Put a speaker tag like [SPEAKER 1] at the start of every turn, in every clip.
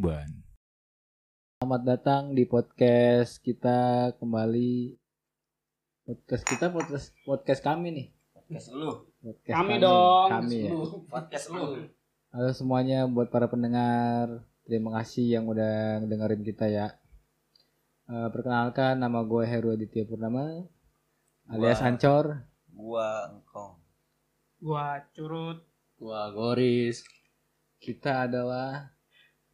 [SPEAKER 1] Selamat datang di podcast kita kembali. Podcast kita podcast podcast kami nih.
[SPEAKER 2] Podcast lu.
[SPEAKER 1] Podcast
[SPEAKER 3] Kami dong.
[SPEAKER 1] Kami ya.
[SPEAKER 2] Podcast lu.
[SPEAKER 1] Halo semuanya buat para pendengar. Terima kasih yang udah dengerin kita ya. Eh, perkenalkan nama gue Heru Aditya Purnama alias
[SPEAKER 2] Gua-
[SPEAKER 1] Ancor.
[SPEAKER 2] Gua engkong.
[SPEAKER 3] Gua curut.
[SPEAKER 1] Gua Goris. Kita adalah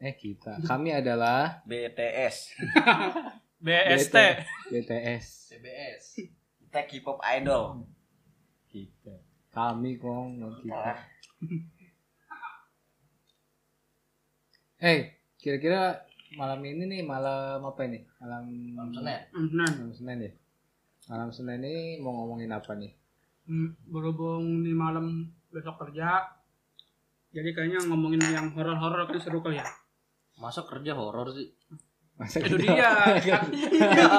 [SPEAKER 1] eh kita. Kami adalah
[SPEAKER 2] BTS.
[SPEAKER 3] BST.
[SPEAKER 1] BTS.
[SPEAKER 2] CBS. Kita K-pop idol.
[SPEAKER 1] Kita. Kami kong kita. Eh, kira-kira malam ini nih malam apa ini? Malam
[SPEAKER 2] Malam Senin.
[SPEAKER 1] Malam Senin ya. Malam Senin ini mau ngomongin apa nih?
[SPEAKER 3] mm, berhubung di malam besok kerja, jadi kayaknya ngomongin yang horor-horor kan seru kali ya.
[SPEAKER 4] Masa kerja horor sih?
[SPEAKER 1] Masa
[SPEAKER 3] Itu
[SPEAKER 1] kerja-
[SPEAKER 3] dia.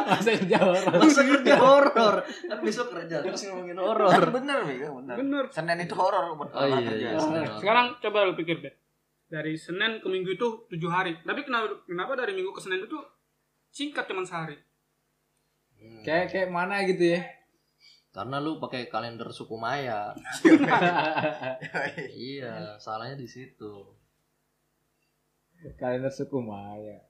[SPEAKER 1] Masa kerja horor.
[SPEAKER 4] Masa kerja horor? Kan besok kerja terus ngomongin horor.
[SPEAKER 2] Kan bener, Bego, bener.
[SPEAKER 3] Bener.
[SPEAKER 2] Senin itu horor buat
[SPEAKER 4] Oh iya,
[SPEAKER 2] kerja.
[SPEAKER 4] iya. Senin.
[SPEAKER 3] Sekarang coba lu pikir, Bet. Dari Senin ke Minggu itu tujuh hari. Tapi kenapa, kenapa dari Minggu ke Senin itu singkat cuma sehari?
[SPEAKER 4] Hmm.
[SPEAKER 1] Kayak kayak mana gitu ya?
[SPEAKER 4] Karena lu pakai kalender suku Maya. iya, salahnya di situ.
[SPEAKER 1] Kalender suku Maya.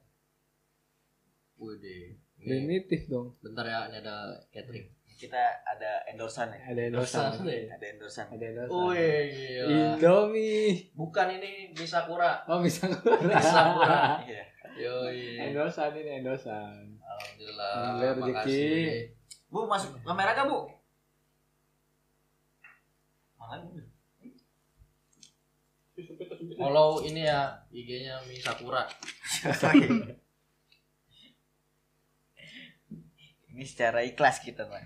[SPEAKER 4] Ini,
[SPEAKER 1] Primitif dong.
[SPEAKER 4] bentar ya, ini ada catering.
[SPEAKER 2] Kita ada endorsan ya.
[SPEAKER 1] Ada endosan.
[SPEAKER 4] Endorsan.
[SPEAKER 2] Ada endorsan.
[SPEAKER 1] Ada endosan.
[SPEAKER 4] Wih, gila.
[SPEAKER 1] Indomie.
[SPEAKER 4] Bukan ini Misakura.
[SPEAKER 1] Oh bisa
[SPEAKER 4] Misakura.
[SPEAKER 2] Iya.
[SPEAKER 4] Yoi.
[SPEAKER 1] endosan ini endosan.
[SPEAKER 4] Alhamdulillah.
[SPEAKER 1] Alhamdulillah, rezeki.
[SPEAKER 4] makasih.
[SPEAKER 2] Bu masuk kamera gak, Bu? Mana Bu?
[SPEAKER 4] Follow ini ya IG-nya Misakura.
[SPEAKER 2] Ini secara ikhlas kita, Pak.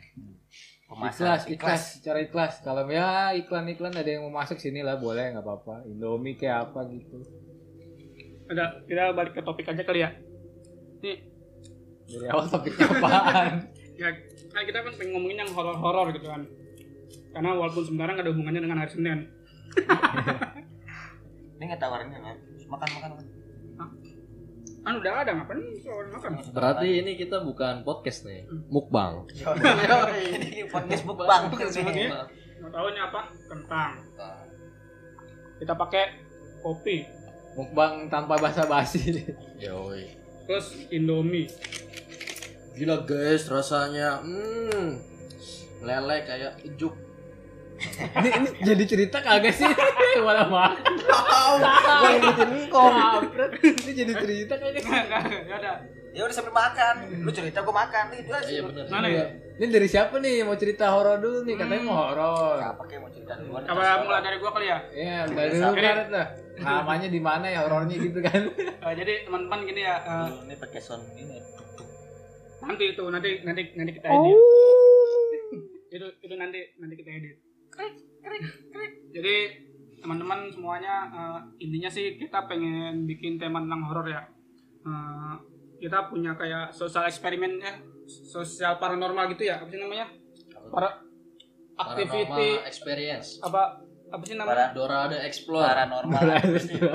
[SPEAKER 1] Ikhlas, ikhlas, secara ikhlas. Kalau ya iklan-iklan ada yang mau masuk sini lah boleh nggak apa-apa. Indomie kayak apa gitu.
[SPEAKER 3] Ada, kita balik ke topik aja kali ya. Nih,
[SPEAKER 1] Dari awal topiknya apaan?
[SPEAKER 3] ya kan kita kan pengen ngomongin yang horor-horor gitu kan. Karena walaupun sebenarnya nggak ada hubungannya dengan hari Senin.
[SPEAKER 2] Ini nggak tawarinnya, Pak. Makan, makan, makan.
[SPEAKER 3] Kan udah ada ngapain soal makan?
[SPEAKER 4] Berarti ini kita bukan podcast nih, mukbang.
[SPEAKER 2] Ini podcast mukbang.
[SPEAKER 3] Ini mau tahu ini apa? Kentang. Kita pakai kopi,
[SPEAKER 1] Mukbang tanpa basa-basi.
[SPEAKER 4] Yoi.
[SPEAKER 3] terus Indomie.
[SPEAKER 4] Gila guys, rasanya hmm lele kayak ijuk.
[SPEAKER 1] Ini, ini jadi cerita kagak sih? Malah makan.
[SPEAKER 2] Gua ngikutin engkong.
[SPEAKER 1] Ini jadi cerita kagak sih?
[SPEAKER 3] ya ada.
[SPEAKER 2] Ya udah sambil makan. Lu cerita gua makan. Itu aja.
[SPEAKER 4] Iya bener.
[SPEAKER 3] Mana ya?
[SPEAKER 1] Ini dari siapa nih mau cerita horor dulu nih? Katanya mau horor.
[SPEAKER 2] Siapa kayak mau cerita duluan?
[SPEAKER 3] Apa mulai dari gua kali ya?
[SPEAKER 1] Iya, dari dulu
[SPEAKER 3] Oke.
[SPEAKER 1] kan lah. Namanya di mana ya horornya gitu kan?
[SPEAKER 3] Eh, jadi teman-teman gini ya, eh,
[SPEAKER 2] Lu ini pakai sound ini.
[SPEAKER 3] nanti itu nanti nanti nanti kita edit. Itu itu nanti nanti kita edit. Jadi teman-teman semuanya eh, intinya sih kita pengen bikin tema tentang horor ya. Eh, kita punya kayak sosial eksperimen ya, sosial paranormal gitu ya, apa sih namanya? Para activity
[SPEAKER 4] Paranormal experience.
[SPEAKER 3] apa apa sih namanya?
[SPEAKER 2] Para
[SPEAKER 4] Dorada Explore.
[SPEAKER 2] paranormal.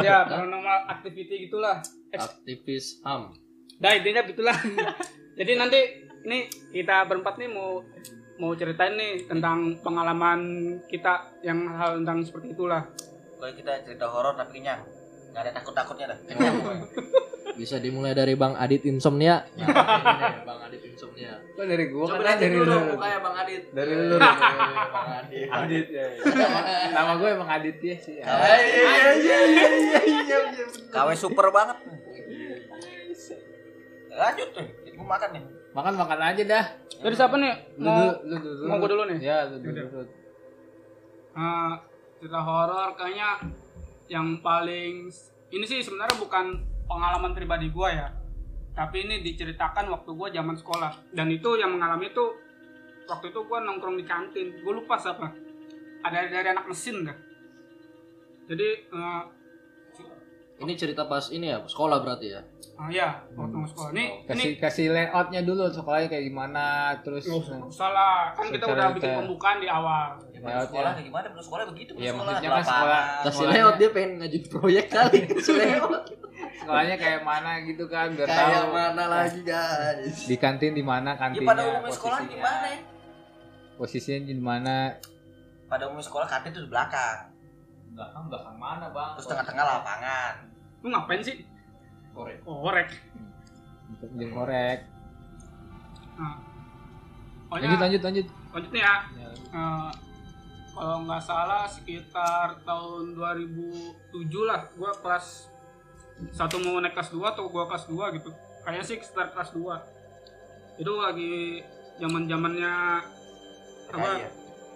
[SPEAKER 3] Ya, paranormal activity gitulah.
[SPEAKER 4] Aktivis HAM.
[SPEAKER 3] Nah intinya gitulah. Jadi nanti ini kita berempat nih mau mau ceritain nih tentang pengalaman kita yang hal tentang seperti itulah.
[SPEAKER 2] Kalau kita cerita horor tapi kenyang. Gak ada takut-takutnya dah. Kenyang.
[SPEAKER 4] Bisa dimulai dari Bang Adit Insomnia. Nah, Bang Adit Insomnia.
[SPEAKER 1] Kok dari gua
[SPEAKER 4] Coba
[SPEAKER 1] kan dari
[SPEAKER 4] dulu mukanya Bang Adit.
[SPEAKER 1] Dari
[SPEAKER 4] Eh,
[SPEAKER 1] lu.
[SPEAKER 4] Bang Adit.
[SPEAKER 1] Adit ya. Nama- Nama gue emang Adit ya sih.
[SPEAKER 2] Iya iya iya iya iya. KW super banget. Lanjut tuh. Gua makan nih.
[SPEAKER 1] Makan makan aja dah.
[SPEAKER 3] Dari siapa nih?
[SPEAKER 1] Lu
[SPEAKER 3] Mau
[SPEAKER 1] dulu, lu dulu.
[SPEAKER 3] mau gua dulu nih?
[SPEAKER 1] Ya, lu dulu.
[SPEAKER 3] eh, cerita horor kayaknya yang paling ini sih sebenarnya bukan pengalaman pribadi gua ya. Tapi ini diceritakan waktu gua zaman sekolah dan itu yang mengalami itu waktu itu gua nongkrong di kantin. Gue lupa siapa. Ada dari anak mesin dah. Jadi eh,
[SPEAKER 4] Ini cerita pas ini ya, sekolah berarti ya.
[SPEAKER 3] Ah ya waktu mau sekolah ini ini
[SPEAKER 1] Kasih kasih layoutnya dulu sekolahnya kayak gimana terus
[SPEAKER 3] nggak usah salah kan kita udah bikin pembukaan di awal
[SPEAKER 2] Ya, sekolah kayak gimana? Belum sekolah begitu, belum
[SPEAKER 1] Iya,
[SPEAKER 2] sekolah.
[SPEAKER 1] maksudnya
[SPEAKER 2] di
[SPEAKER 1] kan sekolah.
[SPEAKER 4] Kasih
[SPEAKER 1] Sekolahnya-
[SPEAKER 4] lewat dia pengen ngajuin proyek kali. Kasih
[SPEAKER 1] sekolahnya kayak mana gitu kan biar
[SPEAKER 4] Kayak
[SPEAKER 1] tahu
[SPEAKER 4] mana lagi guys?
[SPEAKER 1] di kantin di mana
[SPEAKER 2] Ya
[SPEAKER 1] kantinnya
[SPEAKER 2] pada umumnya sekolah
[SPEAKER 1] posisinya.
[SPEAKER 2] gimana ya?
[SPEAKER 1] posisinya di mana
[SPEAKER 2] Pada umumnya sekolah kantin itu di belakang.
[SPEAKER 1] belakang belakang mana bang
[SPEAKER 2] Terus tengah-tengah lapangan.
[SPEAKER 3] lu ngapain sih
[SPEAKER 4] Korek.
[SPEAKER 3] korek.
[SPEAKER 1] Untuk jengkorek
[SPEAKER 3] nah.
[SPEAKER 1] Lanjut
[SPEAKER 3] pokoknya
[SPEAKER 1] lanjut lanjut
[SPEAKER 3] lanjut. Nih ya.
[SPEAKER 1] Ya,
[SPEAKER 3] Eh, kalau nggak salah sekitar tahun 2007 lah gua kelas satu mau naik kelas 2 atau gua kelas 2 gitu. Kayaknya sih sekitar kelas 2 itu lagi zaman zamannya apa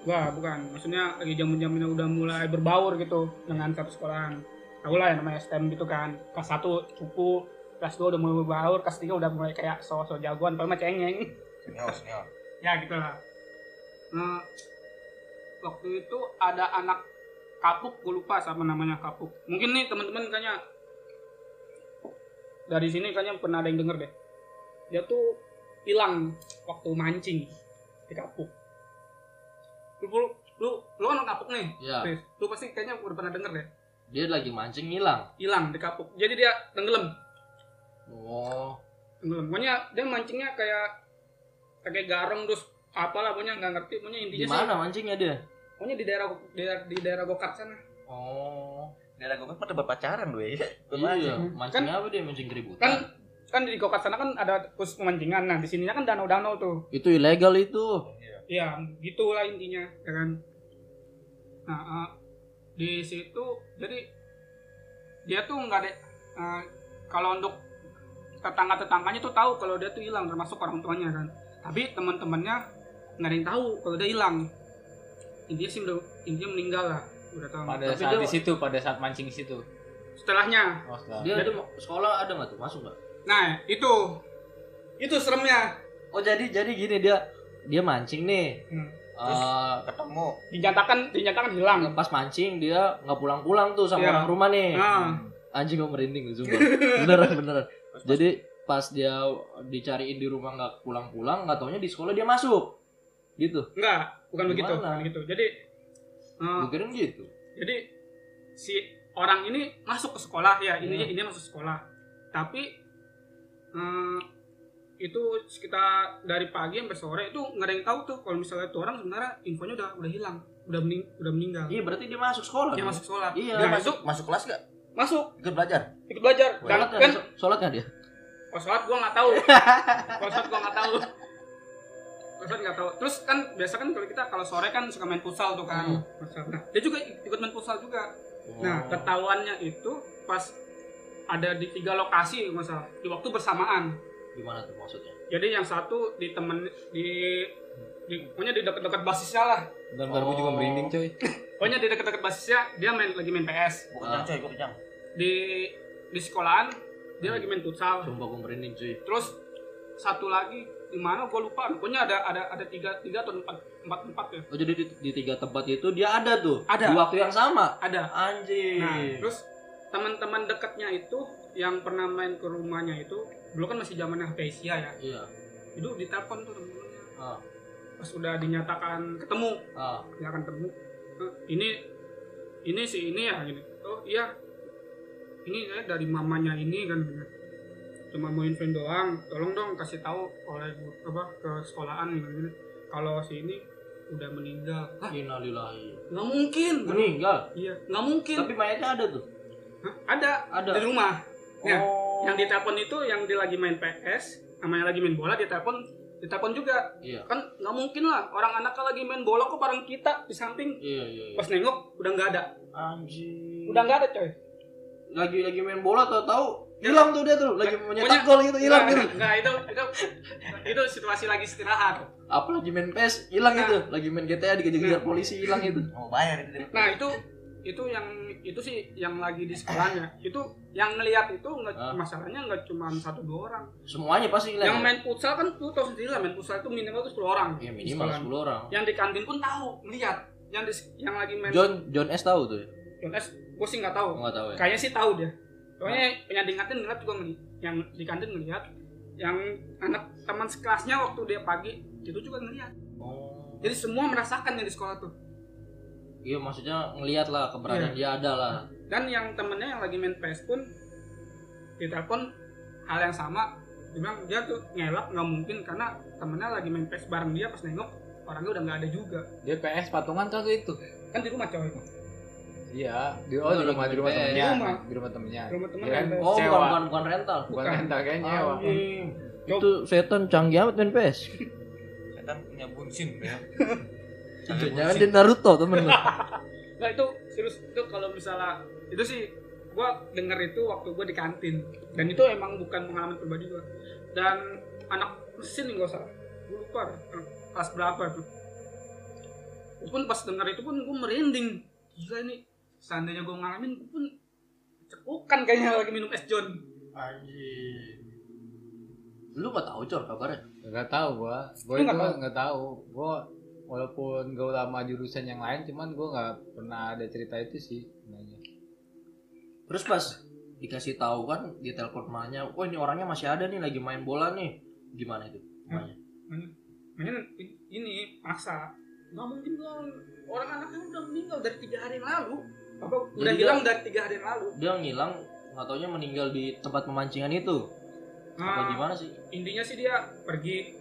[SPEAKER 3] wah bukan. Maksudnya lagi zaman zamannya udah mulai berbaur gitu dengan satu sekolahan tahu lah yang namanya STEM gitu kan. Kelas 1 cupu kelas 2 udah mulai berbaur kelas 3 udah mulai kayak so-so jagoan paling mah cengeng.
[SPEAKER 2] Senior, senior.
[SPEAKER 3] ya gitu lah. Nah, waktu itu ada anak kapuk gue lupa siapa namanya kapuk. Mungkin nih teman-teman kayaknya dari sini kayaknya pernah ada yang denger deh. Dia tuh hilang waktu mancing di kapuk. Lu lu lu, lu anak kapuk nih?
[SPEAKER 4] Ya.
[SPEAKER 3] Chris. lu pasti kayaknya udah pernah denger deh
[SPEAKER 4] Dia lagi mancing hilang.
[SPEAKER 3] hilang di kapuk jadi dia tenggelam
[SPEAKER 4] Oh.
[SPEAKER 3] tenggelam pokoknya dia mancingnya kayak kayak garong terus apalah pokoknya nggak ngerti pokoknya
[SPEAKER 4] Di
[SPEAKER 3] intinya sih
[SPEAKER 4] mana mancingnya dia?
[SPEAKER 3] pokoknya di daerah di daerah, di daerah Gokart sana
[SPEAKER 4] Oh.
[SPEAKER 2] Daerah kan pada berpacaran gue ya.
[SPEAKER 4] Iya,
[SPEAKER 3] Kan-
[SPEAKER 4] mancing apa dia mancing keributan?
[SPEAKER 3] kan kan di Gokart sana kan ada khusus pemancingan nah di sininya kan danau-danau tuh
[SPEAKER 4] Itu ilegal itu.
[SPEAKER 3] ya gitulah intinya ya kan nah eh, di situ jadi dia tuh nggak ada eh, kalau untuk tetangga tetangganya tuh tahu kalau dia tuh hilang termasuk orang tuanya kan tapi teman-temannya nggak ada yang tahu kalau dia hilang intinya sih udah intinya meninggal lah udah tahu
[SPEAKER 1] pada
[SPEAKER 4] Tapi
[SPEAKER 1] saat
[SPEAKER 4] dia-
[SPEAKER 1] di situ pada saat mancing di situ
[SPEAKER 3] setelahnya
[SPEAKER 1] oh, setelah.
[SPEAKER 4] Dia ada sekolah ada nggak tuh? Masuk nggak?
[SPEAKER 3] nah itu itu seremnya
[SPEAKER 4] Oh jadi jadi gini dia dia mancing nih.
[SPEAKER 3] Hmm.
[SPEAKER 4] Eh,
[SPEAKER 2] Ketemu.
[SPEAKER 3] dinyatakan dinyatakan hilang
[SPEAKER 4] pas mancing dia nggak pulang-pulang tuh sama
[SPEAKER 3] Iya.
[SPEAKER 4] orang rumah nih.
[SPEAKER 3] nah
[SPEAKER 4] Anjing gue merinding sumpah. beneran beneran. Jadi pas dia dicariin di rumah nggak pulang-pulang, nggak taunya di sekolah dia masuk. Gitu.
[SPEAKER 3] enggak bukan begitu
[SPEAKER 4] Gimana?
[SPEAKER 3] bukan gitu jadi
[SPEAKER 4] kirain gitu.
[SPEAKER 3] jadi si orang ini masuk ke sekolah ya ini
[SPEAKER 4] Hmm.
[SPEAKER 3] ini masuk sekolah tapi eh, itu sekitar dari pagi sampai sore itu nggak ada yang tahu tuh kalau misalnya itu orang sebenarnya infonya udah udah hilang udah mening, udah meninggal
[SPEAKER 4] Iya berarti dia masuk sekolah.
[SPEAKER 3] dia
[SPEAKER 4] dong.
[SPEAKER 3] masuk sekolah
[SPEAKER 4] Iya.
[SPEAKER 2] Dia masuk masuk kelas gak?
[SPEAKER 3] masuk
[SPEAKER 2] Ikut belajar.
[SPEAKER 3] ikut belajar dan kan
[SPEAKER 4] nggak? Sholat nggak dia?
[SPEAKER 3] kalau sholat gua nggak tahu kalau sholat gua nggak tahu kalau sholat nggak tahu terus kan biasa kan kalau kita kalau sore kan suka main futsal tuh kan
[SPEAKER 4] Hmm.
[SPEAKER 3] Futsal. nah dia juga ikut main futsal juga Nah, ketahuannya itu pas ada di tiga lokasi kalau nggak salah di waktu bersamaan.
[SPEAKER 4] Gimana tuh maksudnya?
[SPEAKER 3] Jadi yang satu di temen di di pokoknya di dekat-dekat basisnya lah.
[SPEAKER 1] dan baru juga
[SPEAKER 4] Oh.
[SPEAKER 1] merinding coy
[SPEAKER 3] Pokoknya di dekat-dekat basisnya dia main lagi main PS.
[SPEAKER 2] Gue
[SPEAKER 4] Ah.
[SPEAKER 2] coy, gue.
[SPEAKER 3] Di di sekolahan dia lagi main futsal.
[SPEAKER 4] Sumpah gue merinding cuy.
[SPEAKER 3] Terus satu lagi di mana gue lupa. Pokoknya ada ada ada tiga tiga atau empat empat empat ya.
[SPEAKER 4] Oh jadi di, di tiga tempat itu dia ada tuh
[SPEAKER 3] Ada.
[SPEAKER 4] di waktu yang sama.
[SPEAKER 3] Ada.
[SPEAKER 4] Anjing.
[SPEAKER 3] Nah, terus teman-teman dekatnya itu yang pernah main ke rumahnya itu dulu kan masih zamannya HP Asia ya.
[SPEAKER 4] Iya.
[SPEAKER 3] itu ditelepon tuh temen-temennya
[SPEAKER 4] Ah,
[SPEAKER 3] pas udah dinyatakan ketemu
[SPEAKER 4] ah.
[SPEAKER 3] dinyatakan ketemu "Eh, ini ini si ini ya gini oh iya ini saya dari mamanya ini kan cuma mau infoin doang tolong dong kasih tahu oleh apa ke sekolahan gitu, gini kalau si ini udah meninggal Hah,
[SPEAKER 4] Innalillahi.
[SPEAKER 3] nggak mungkin
[SPEAKER 4] Meninggal.
[SPEAKER 3] iya nggak mungkin
[SPEAKER 4] Tapi mayatnya ada tuh.
[SPEAKER 3] Hah, ada
[SPEAKER 4] Ada.
[SPEAKER 3] di rumah Ya,
[SPEAKER 4] oh.
[SPEAKER 3] Yang ditelepon itu yang dia lagi main PS namanya lagi main bola ditelepon ditelepon juga
[SPEAKER 4] Iya.
[SPEAKER 3] kan nggak mungkin lah orang anaknya lagi main bola kok bareng kita di samping
[SPEAKER 4] Iya iya. iya.
[SPEAKER 3] pas nengok udah nggak ada
[SPEAKER 4] Anjing.
[SPEAKER 3] udah nggak ada coy
[SPEAKER 4] lagi lagi main bola tau tahu hilang tuh dia tuh lagi menyetak
[SPEAKER 3] Pokoknya-
[SPEAKER 4] gol gitu hilang gitu.
[SPEAKER 3] nggak itu itu itu situasi lagi istirahat
[SPEAKER 4] Apa lagi main PES hilang
[SPEAKER 3] Nah.
[SPEAKER 4] gitu. Lagi main GTA dikejar-kejar
[SPEAKER 3] Nah.
[SPEAKER 4] polisi hilang gitu.
[SPEAKER 2] Mau bayar itu.
[SPEAKER 3] nah itu itu yang itu sih yang lagi di sekolahnya itu yang ngelihat itu nggak
[SPEAKER 4] Ah.
[SPEAKER 3] masalahnya nggak cuma satu dua orang
[SPEAKER 4] Semuanya pasti hilang.
[SPEAKER 3] yang
[SPEAKER 4] ya?
[SPEAKER 3] main futsal kan tuh tahu sendiri lah main futsal itu minimal tuh 10 orang
[SPEAKER 4] Ya minimal. 10 orang.
[SPEAKER 3] yang di kantin pun tahu melihat yang di, yang lagi main
[SPEAKER 4] John John S tahu tuh ya?
[SPEAKER 3] John S gue sih nggak tahu
[SPEAKER 4] Enggak tahu ya.
[SPEAKER 3] kayaknya sih tahu dia pokoknya yang di kantin ngeliat juga yang di kantin ngeliat yang anak teman sekelasnya waktu dia pagi itu juga ngeliat
[SPEAKER 4] Oh.
[SPEAKER 3] jadi semua merasakan yang di sekolah tuh
[SPEAKER 4] Iya maksudnya ngelihat lah keberadaan dia ada lah.
[SPEAKER 3] dan yang temennya yang lagi main PS pun ditelepon hal yang sama dia bilang dia tuh ngelak nggak mungkin karena temennya lagi main PS bareng dia pas nengok orangnya udah nggak ada juga
[SPEAKER 1] Dia PS patungan kagak itu?
[SPEAKER 3] kan di rumah coy
[SPEAKER 1] Iya, di oh,
[SPEAKER 4] Oh,
[SPEAKER 1] di rumah di rumah temennya,
[SPEAKER 3] Di rumah.
[SPEAKER 1] di rumah temennya.
[SPEAKER 3] Di rumah temen
[SPEAKER 1] Kirain
[SPEAKER 3] main PS.
[SPEAKER 4] Oh bukan bukan bukan rental.
[SPEAKER 1] bukan
[SPEAKER 3] Bukan.
[SPEAKER 1] rental kayaknya nyewa.
[SPEAKER 4] Anjing.
[SPEAKER 3] Cok.
[SPEAKER 4] Itu setan canggih amat main PS.
[SPEAKER 2] Setan punya bunsin ya.
[SPEAKER 4] Jangan dia Naruto temen lu.
[SPEAKER 3] Nah itu serius itu kalau misalnya itu sih gua denger itu waktu gua di kantin dan itu emang bukan pengalaman pribadi gua dan anak mesin nih gak usah gua lupa kelas berapa tuh pun pas denger itu pun gua merinding gila ini seandainya gua ngalamin gua pun cekukan kayaknya lagi minum es John
[SPEAKER 4] Anjing. Lu gak tahu cor kabarnya?
[SPEAKER 1] Enggak tahu gua. Gua itu enggak tahu. Gua walaupun gua lama jurusan yang lain cuman gua nggak pernah ada cerita itu sih sebenarnya.
[SPEAKER 4] Terus pas dikasih tahu kan di telepon emaknya, "Wah, ini orangnya masih ada nih lagi main bola nih." Gimana itu?
[SPEAKER 3] Makanya i- ini maksa nggak mungkin gua orang anaknya udah meninggal dari tiga hari yang lalu apa udah
[SPEAKER 4] Jadi
[SPEAKER 3] hilang
[SPEAKER 4] dia-
[SPEAKER 3] dari tiga hari yang lalu
[SPEAKER 4] Dia ngilang nggak taunya meninggal di tempat pemancingan itu. Apa
[SPEAKER 3] Nah,
[SPEAKER 4] gimana sih?
[SPEAKER 3] intinya sih dia pergi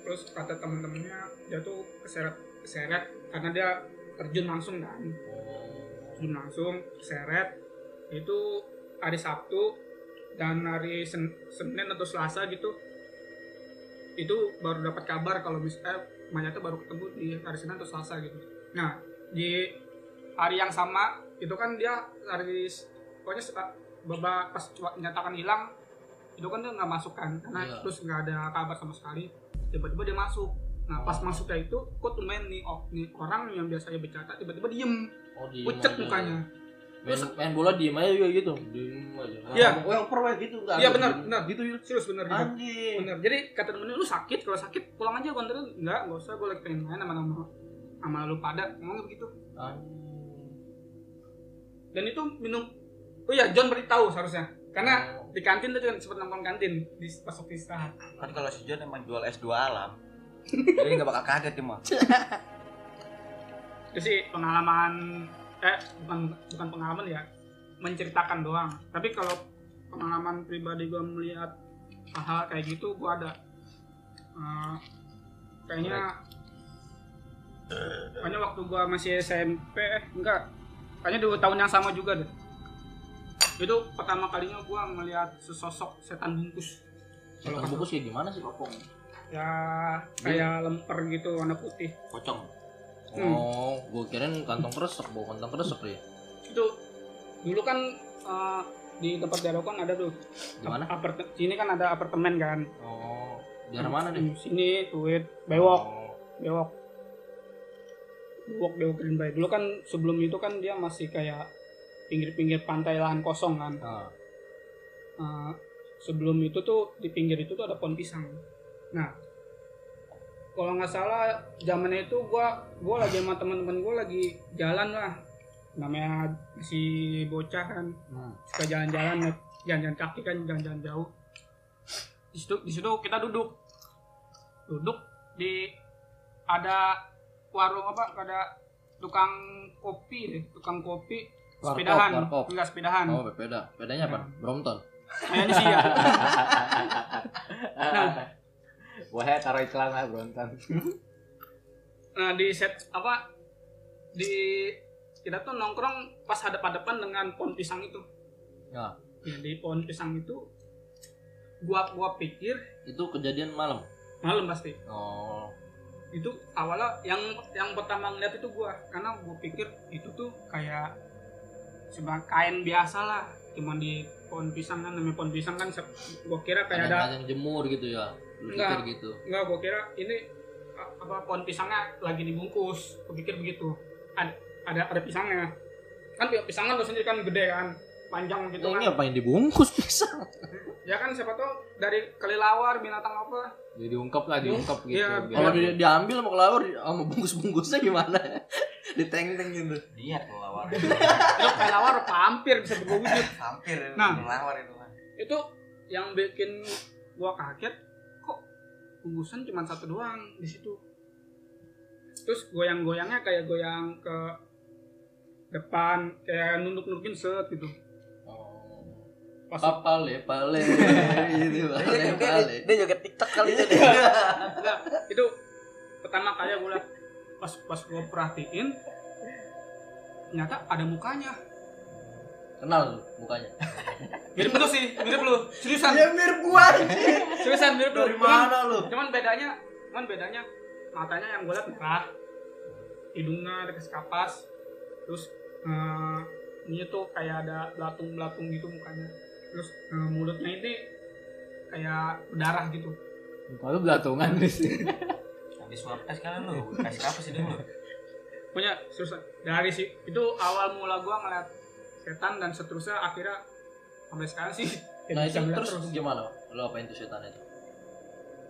[SPEAKER 3] terus kata temen-temennya dia tuh keseret keseret karena dia terjun langsung kan. Terjun langsung keseret. Itu hari Sabtu dan hari Sen- Senin atau Selasa gitu itu baru dapat kabar kalau bis eh, mayatnya baru ketemu di hari Senin atau Selasa gitu. Nah di hari yang sama itu kan dia hari pokoknya baba pas nyatakan hilang itu kan dia nggak masuk kan. Karena
[SPEAKER 4] Iya.
[SPEAKER 3] terus nggak ada kabar sama sekali tiba-tiba dia masuk nah pas masuknya itu kok tumben nih oh, nih orang yang biasanya bercanda tiba-tiba diem
[SPEAKER 4] Oh, diem
[SPEAKER 3] pucet
[SPEAKER 4] aja.
[SPEAKER 3] mukanya
[SPEAKER 4] Main, main bola diem aja juga gitu. Diem aja.
[SPEAKER 3] Iya.
[SPEAKER 4] Oh, yang perwet gitu enggak?
[SPEAKER 3] Iya benar,
[SPEAKER 4] gitu.
[SPEAKER 3] benar. Gitu, serius benar gitu. Benar. Jadi kata temennya lu sakit, kalau sakit pulang aja gue anterin. Enggak, enggak usah gue lagi pengen main sama sama sama lu pada ngomongnya begitu.
[SPEAKER 4] Anjing.
[SPEAKER 3] Dan itu minum Oh iya, John beritahu seharusnya. Karena di kantin juga sempat nongkrong kantin di pas waktu istirahat.
[SPEAKER 2] Kan kalau si John emang jual S2 alam. Jadi nggak bakal kaget dia mah.
[SPEAKER 3] Itu sih pengalaman eh bukan bukan pengalaman ya, menceritakan doang. Tapi kalau pengalaman pribadi gue melihat hal-hal kayak gitu gue ada Eh, kayaknya kayaknya waktu gua masih SMP eh enggak kayaknya dua tahun yang sama juga deh itu pertama kalinya gua ngelihat sesosok setan bungkus
[SPEAKER 4] Setan bungkus kayak gimana sih? Kopong.
[SPEAKER 3] ya kayak lemper gitu warna putih
[SPEAKER 2] Pocong.
[SPEAKER 3] Hmm.
[SPEAKER 4] Oh, gua kirain kantong kresek, bawa kantong kresek dia.
[SPEAKER 3] itu dulu kan eh, di tempat daerah kan ada tuh
[SPEAKER 4] Gimana?
[SPEAKER 3] apart sini kan ada apartemen kan
[SPEAKER 4] Oh, daerah mana deh?
[SPEAKER 3] Hmm, sini tuit bewok
[SPEAKER 4] Oh,
[SPEAKER 3] bewok bewok bewok Green Bay dulu kan sebelum itu kan dia masih kayak pinggir-pinggir pantai lahan kosong kan.
[SPEAKER 4] Nah,
[SPEAKER 3] Uh, sebelum itu tuh di pinggir itu tuh ada pohon pisang. Nah kalau nggak salah zamannya itu gua gua lagi sama teman-teman gua lagi jalan lah. Namanya masih bocah kan.
[SPEAKER 4] Hmm.
[SPEAKER 3] suka jalan-jalan jalan-jalan kaki kan jalan-jalan jauh. Di situ di situ kita duduk. Duduk di ada warung apa? Ada tukang kopi deh tukang kopi
[SPEAKER 4] Warkop,
[SPEAKER 3] sepedahan
[SPEAKER 4] warkop.
[SPEAKER 3] enggak sepedahan
[SPEAKER 4] Oh, beda. Bedanya apa? Brompton.
[SPEAKER 3] kayaknya sih ya nah
[SPEAKER 1] Wah, taruh iklan lah Bronton.
[SPEAKER 3] nah di set apa di kita tuh nongkrong pas hadap-hadapan dengan pohon pisang itu
[SPEAKER 4] Ya,
[SPEAKER 3] ya, di pohon pisang itu gua gua pikir
[SPEAKER 4] itu kejadian malam.
[SPEAKER 3] malam pasti
[SPEAKER 4] Oh,
[SPEAKER 3] itu awalnya yang yang pertama ngeliat itu gua karena gua pikir itu tuh kayak cuma kain biasa lah cuma di pohon pisang kan namanya pohon pisang kan gua kira kayak ada
[SPEAKER 4] ada yang jemur gitu ya.
[SPEAKER 3] Enggak.
[SPEAKER 4] gitu.
[SPEAKER 3] Enggak, gua kira ini apa pohon pisangnya lagi dibungkus. Gua pikir begitu. Ada ada, ada pisangnya. Kan pi- pisang kan sendiri kan gede kan, panjang gitu
[SPEAKER 4] Nah,
[SPEAKER 3] kan.
[SPEAKER 4] ini apa yang dibungkus pisang?
[SPEAKER 3] ya kan siapa tahu dari kelelawar binatang apa
[SPEAKER 1] Jadi diungkap lah, diungkap gitu.
[SPEAKER 3] Iya,
[SPEAKER 1] biar-
[SPEAKER 4] Kalau di- diambil sama kelawar sama bungkus-bungkusnya gimana? Diteng-teng gitu.
[SPEAKER 2] Lihat kelawar.
[SPEAKER 3] itu kelelawar apa hampir bisa berwujud
[SPEAKER 2] Hampir
[SPEAKER 3] Nah.
[SPEAKER 2] kelawar itu mah.
[SPEAKER 3] itu yang bikin gua kaget kok bungkusan cuma satu doang di situ terus goyang-goyangnya kayak goyang ke depan kayak nunduk-nundukin set gitu. Pas
[SPEAKER 4] Papale, pale, itu
[SPEAKER 2] Dia,
[SPEAKER 4] pale,
[SPEAKER 2] dia,
[SPEAKER 4] pale.
[SPEAKER 2] dia juga TikTok kali itu.
[SPEAKER 3] Enggak, itu pertama kali gue liat pas pas gue perhatiin ternyata ada mukanya
[SPEAKER 4] Kenal lu mukanya.
[SPEAKER 3] mirip lu sih mirip lu seriusan
[SPEAKER 4] Ya mirip gua anjing.
[SPEAKER 3] seriusan mirip lu
[SPEAKER 4] Dari
[SPEAKER 3] Cuman-
[SPEAKER 4] mana lu?
[SPEAKER 3] cuman bedanya cuman bedanya matanya yang gue liat merah hidungnya dikasih kapas terus eh, ini tuh kayak ada belatung belatung gitu mukanya terus eh, mulutnya ini kayak berdarah gitu
[SPEAKER 1] Kalau belatungan sih.
[SPEAKER 2] Habis swab tes kan lu, kasih apa sih dulu?
[SPEAKER 3] punya seriusan dari si itu awal mula gue ngeliat setan dan seterusnya akhirnya sampai sekarang sih
[SPEAKER 4] Nah itu
[SPEAKER 3] ngeliat
[SPEAKER 4] terus gimana? Lu apain tuh setan itu?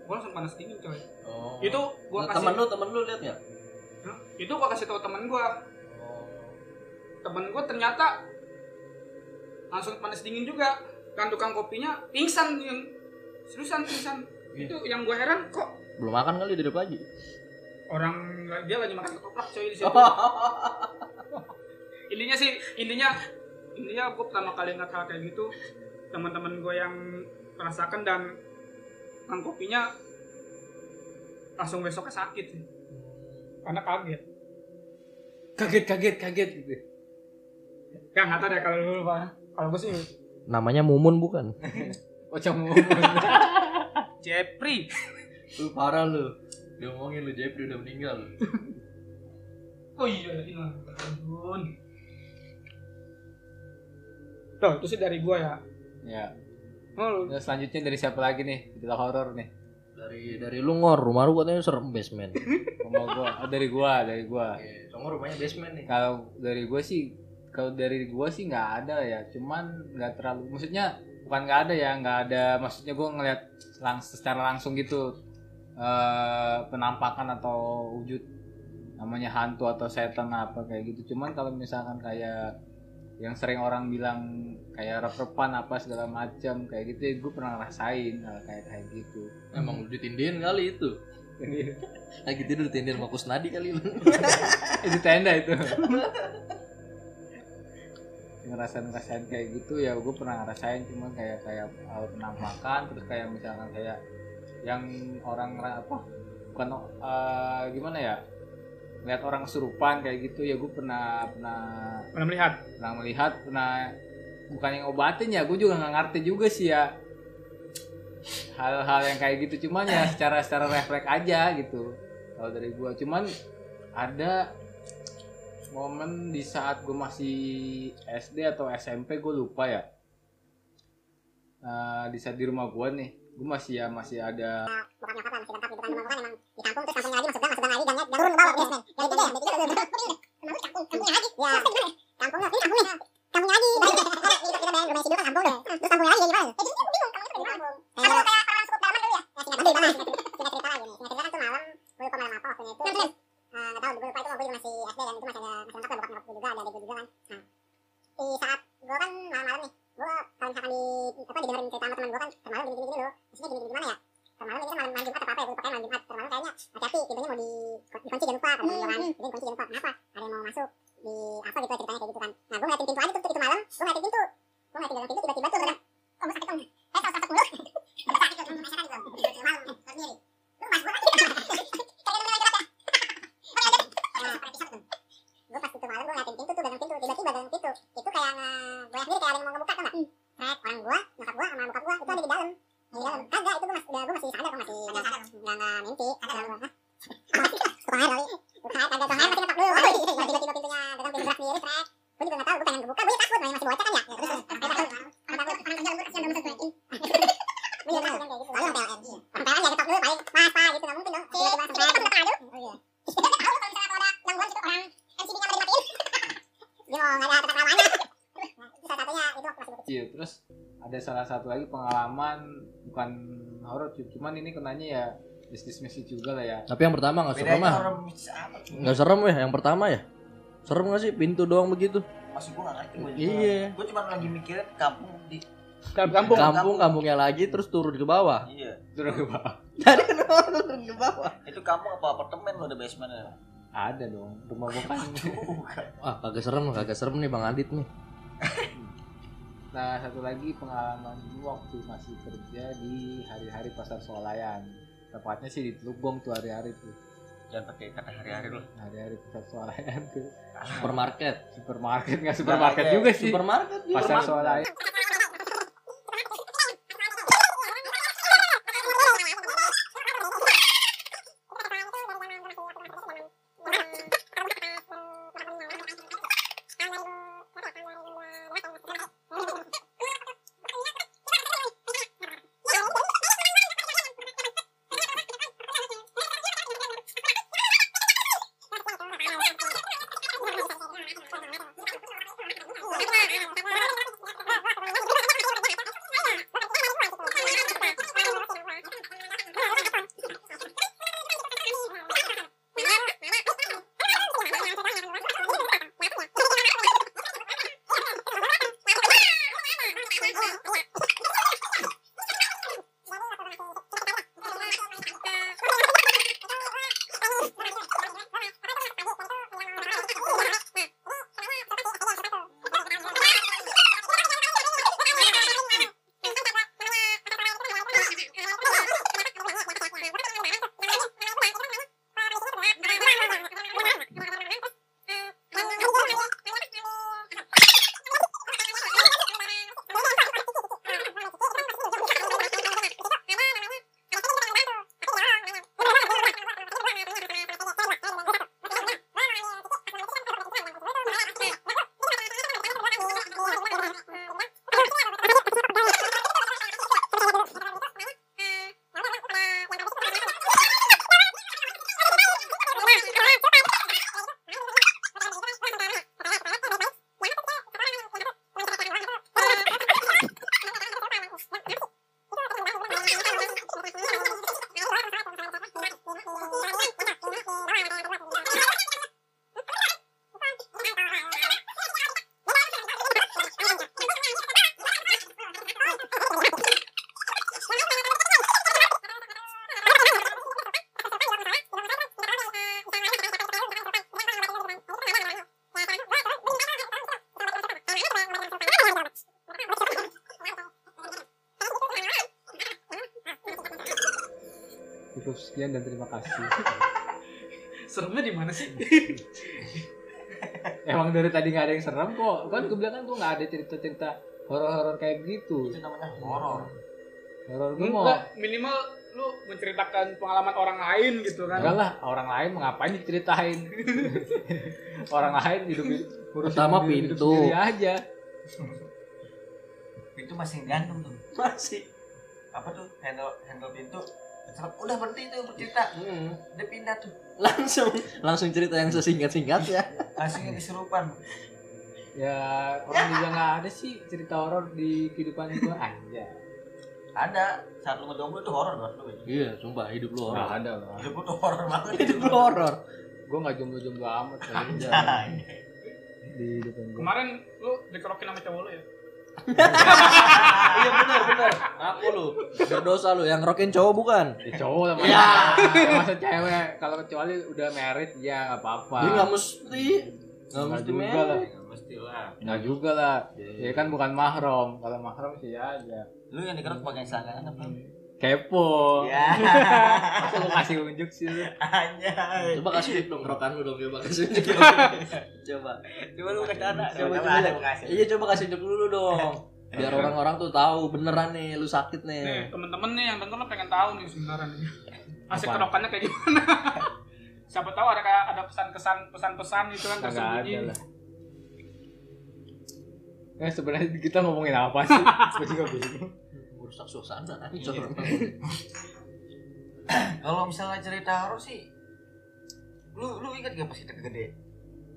[SPEAKER 3] gue langsung panas dingin coy
[SPEAKER 4] Oh.
[SPEAKER 3] itu gue
[SPEAKER 4] Nah,
[SPEAKER 3] kasih
[SPEAKER 4] temen lu, temen lu lihat nggak?
[SPEAKER 3] Hah? itu gue kasih tau temen gue
[SPEAKER 4] Oh.
[SPEAKER 3] temen gue ternyata langsung panas dingin juga kan tukang kopinya pingsan yang seriusan pingsan
[SPEAKER 4] Iya.
[SPEAKER 3] itu yang gue heran kok
[SPEAKER 4] Belum makan kali di pagi.
[SPEAKER 3] orang dia lagi makan ketoprak coy di situ intinya sih intinya intinya gue pertama kali ngeliat hal kayak gitu teman-teman gue yang merasakan dan tukang kopinya langsung besoknya sakit sih karena kaget
[SPEAKER 1] Kaget, kaget, kaget gitu.
[SPEAKER 3] ya nggak tahu deh kalau dulu pak kalau gue sih
[SPEAKER 4] Namanya Mumun bukan?
[SPEAKER 1] Pocong ngomong.
[SPEAKER 3] Jepri
[SPEAKER 4] Lu parah lu. Dia ngomongin lu Jeffrey udah meninggal.
[SPEAKER 3] Oh iya, ini ampun. Tuh, itu sih dari gua ya.
[SPEAKER 1] ya.
[SPEAKER 3] Oh,
[SPEAKER 1] Terus selanjutnya dari siapa lagi nih? Cerita horor nih.
[SPEAKER 4] Dari dari lu ngor, rumah lu katanya serem basement.
[SPEAKER 1] Rumah gua, oh, dari gua, dari gua.
[SPEAKER 4] Oke, Songor rumahnya basement nih.
[SPEAKER 1] Kalau dari gua sih kalau dari gua sih nggak ada ya, cuman nggak terlalu maksudnya bukan nggak ada ya, nggak ada maksudnya gua ngeliat langs secara langsung gitu eh penampakan atau wujud namanya hantu atau setan apa kayak gitu. Cuman kalau misalkan kayak yang sering orang bilang kayak rep-repan apa segala macam kayak gitu ya gue pernah ngerasain hal kayak kayak gitu
[SPEAKER 4] Emang lu ditindihin kali itu. Lagi tidur ditindihin sama Kusnadi kali lu.
[SPEAKER 1] itu tenda itu ngerasain ngerasain kayak gitu ya gue pernah ngerasain cuman kayak kayak hal penampakan terus kayak misalkan kayak yang orang apa bukan eh, gimana ya lihat orang kesurupan kayak gitu ya gue pernah pernah
[SPEAKER 3] pernah melihat.
[SPEAKER 1] pernah melihat pernah bukan yang obatin ya gue juga nggak ngerti juga sih ya hal-hal yang kayak gitu cuman ya secara secara refleks aja gitu kalau dari gue cuman ada momen di saat gue masih SD atau SMP gue lupa ya. Eh, di saat di rumah gue nih gue masih ya masih ada
[SPEAKER 5] itu terus eh, nggak tahu gue lupa itu gue juga masih SD dan itu masih ada masih lengkap lah bokap nyokap gue juga ada adik gue juga kan nah di saat gue kan malam-malam nih gue kalau misalkan di apa didengerin cerita sama teman gue kan termalam gini gini gini loh maksudnya gini gini gimana ya termalam ini kan malam malam Jumat apa apa ya gue pakai malam Jumat termalam kayaknya hati-hati pintunya mau di dikunci jangan lupa kata gue kan jadi dikunci jangan lupa kenapa ada yang mau masuk di apa gitu ceritanya kayak gitu kan nah gue ngeliatin pintu aja tuh itu malam gue ngeliatin pintu gue ngeliatin dalam pintu tiba-tiba tuh ada oh gue sakit dong eh sakit sakit mulu sakit tuh masyarakat gitu malam sendiri lu mas gue kan kayak gini lagi Nah, seperti pisau tuh. Gue pas itu malam gue ngeliatin pintu tuh dalam pintu tiba-tiba dalam pintu kayak nge gue sendiri kayak ada yang mau ngebuka tuh nggak Sret, orang gua, nyokap gua sama bokap gua itu ada di dalam. Di dalam. Kagak, itu gua masih gua masih sadar, gua masih enggak enggak enggak mimpi. Sadar gua. Hah? Tukang air kali. Tukang air kagak tukang air masih ngetok dulu. Tiba-tiba pintunya gagang pintu gerak sendiri, Sret. Gua juga enggak tahu, gua pengen kebuka, gua ya takut, masih bocah kan ya. Ya terus terus orang takut. Orang takut, orang kerja gua kasihan belum masuk Gua juga tahu kayak gitu. Lalu PLN. Orang PLN ya ketok dulu paling pas pas gitu enggak mungkin dong. Tiba-tiba langsung PLN. Kita tahu. Oh iya. Kita tahu kalau misalnya kalau ada gangguan gitu orang MCB-nya pada dimatiin. Dia mau enggak ada tempat rawanya. Nah, itu salah satunya itu waktu masih bocah.
[SPEAKER 1] kecil terus ada salah satu lagi pengalaman bukan horor cu- cuman ini kenanya ya bisnis message juga lah ya
[SPEAKER 4] Tapi yang pertama nggak serem ah.
[SPEAKER 2] tuh
[SPEAKER 4] Nggak serem ya yang pertama ya. Serem nggak sih pintu doang begitu?
[SPEAKER 2] maksud gue gak ngerti gue
[SPEAKER 4] Iya.
[SPEAKER 2] gue cuma lagi mikirin kampung di
[SPEAKER 3] Kampung.
[SPEAKER 4] Kampung kampungnya lagi terus turun ke bawah.
[SPEAKER 2] iya
[SPEAKER 1] terus ke bawah
[SPEAKER 4] Dari kenapa turun ke bawah?
[SPEAKER 2] itu kampung apa apartemen lo ada basementnya
[SPEAKER 1] ada dong rumah gua kan
[SPEAKER 4] Ah kagak serem kagak serem nih Bang Adit nih.
[SPEAKER 1] nah satu lagi pengalaman waktu masih kerja di hari-hari pasar swalayan. Tepatnya sih di Teluk Gong tuh hari-hari tuh.
[SPEAKER 2] Jangan pakai kata hari-hari lo
[SPEAKER 1] hari-hari pasar swalayan tuh.
[SPEAKER 4] Supermarket.
[SPEAKER 1] supermarket nggak supermarket
[SPEAKER 2] ada.
[SPEAKER 1] juga sih.
[SPEAKER 4] Supermarket
[SPEAKER 1] pasar swalayan sekian dan terima kasih
[SPEAKER 3] Seremnya di mana sih?
[SPEAKER 1] emang dari tadi nggak ada yang serem kok kan gue bilang kan gue nggak ada cerita-cerita horor-horor kayak gitu
[SPEAKER 2] itu namanya horor
[SPEAKER 1] horor gue mau
[SPEAKER 3] minimal lu menceritakan pengalaman orang lain gitu kan.
[SPEAKER 1] enggak lah orang lain mau ngapain diceritain orang lain hidup
[SPEAKER 4] Pertama
[SPEAKER 1] diri- hidup
[SPEAKER 4] pintu.
[SPEAKER 1] sendiri aja
[SPEAKER 2] pintu masih gantung tuh
[SPEAKER 4] Masih.
[SPEAKER 2] Udah berhenti tuh bercerita
[SPEAKER 4] Hmm.
[SPEAKER 2] udah pindah tuh
[SPEAKER 4] Langsung langsung cerita yang sesingkat-singkat ya.
[SPEAKER 2] langsung kesurupan
[SPEAKER 1] ya orang juga nggak ada sih cerita horor di kehidupan gue aja
[SPEAKER 2] ada saat lu ngejomblo tuh horor banget lu
[SPEAKER 4] Iya, sumpah hidup lu horor.
[SPEAKER 1] ada lah
[SPEAKER 2] hidup lu tuh horor banget
[SPEAKER 4] Hidup lu horor.
[SPEAKER 1] gue nggak jomblo-jomblo amat kali
[SPEAKER 2] Anjay.
[SPEAKER 1] di depan gue
[SPEAKER 3] Kemarin lu dikerokin sama cowok lu ya?
[SPEAKER 4] Iya benar benar. Aku lu. Berdosa lu yang rokin cowok bukan?
[SPEAKER 1] Ya, cowok lah
[SPEAKER 4] Ya.
[SPEAKER 1] masa cewek kalau kecuali udah married ya nggak apa-apa
[SPEAKER 4] Dia nggak mesti. Nggak
[SPEAKER 1] Nggak
[SPEAKER 4] mesti
[SPEAKER 1] juga lah.
[SPEAKER 2] mestilah
[SPEAKER 1] nggak juga lah ya kan bukan mahram kalau mahram sih aja
[SPEAKER 2] lu yang dikerok pakai selangkangan apa
[SPEAKER 1] kepo
[SPEAKER 2] ya
[SPEAKER 1] masa lu kasih unjuk sih lu
[SPEAKER 2] anjay
[SPEAKER 4] Coba kasih unjuk dong rokan lu dong coba kasih unjuk. coba.
[SPEAKER 2] coba lu kasih anak
[SPEAKER 4] Coba
[SPEAKER 2] coba
[SPEAKER 4] coba. Iya coba kasih unjuk dulu dong. Biar orang-orang tuh tahu beneran nih lu sakit
[SPEAKER 3] Nih,
[SPEAKER 4] nih.
[SPEAKER 3] temen-temen nih yang denger lo pengen tahu nih sebenarnya nih. Asik kerokannya kayak gimana? Siapa tahu ada kayak ada pesan-kesan pesan-pesan gitu kan tersembunyi.
[SPEAKER 1] ada lah eh sebenarnya kita ngomongin apa sih gue juga bingung
[SPEAKER 4] Merusak suasana.
[SPEAKER 2] Iya. kalau misalnya cerita horor sih lu lu ingat gak pas kita gede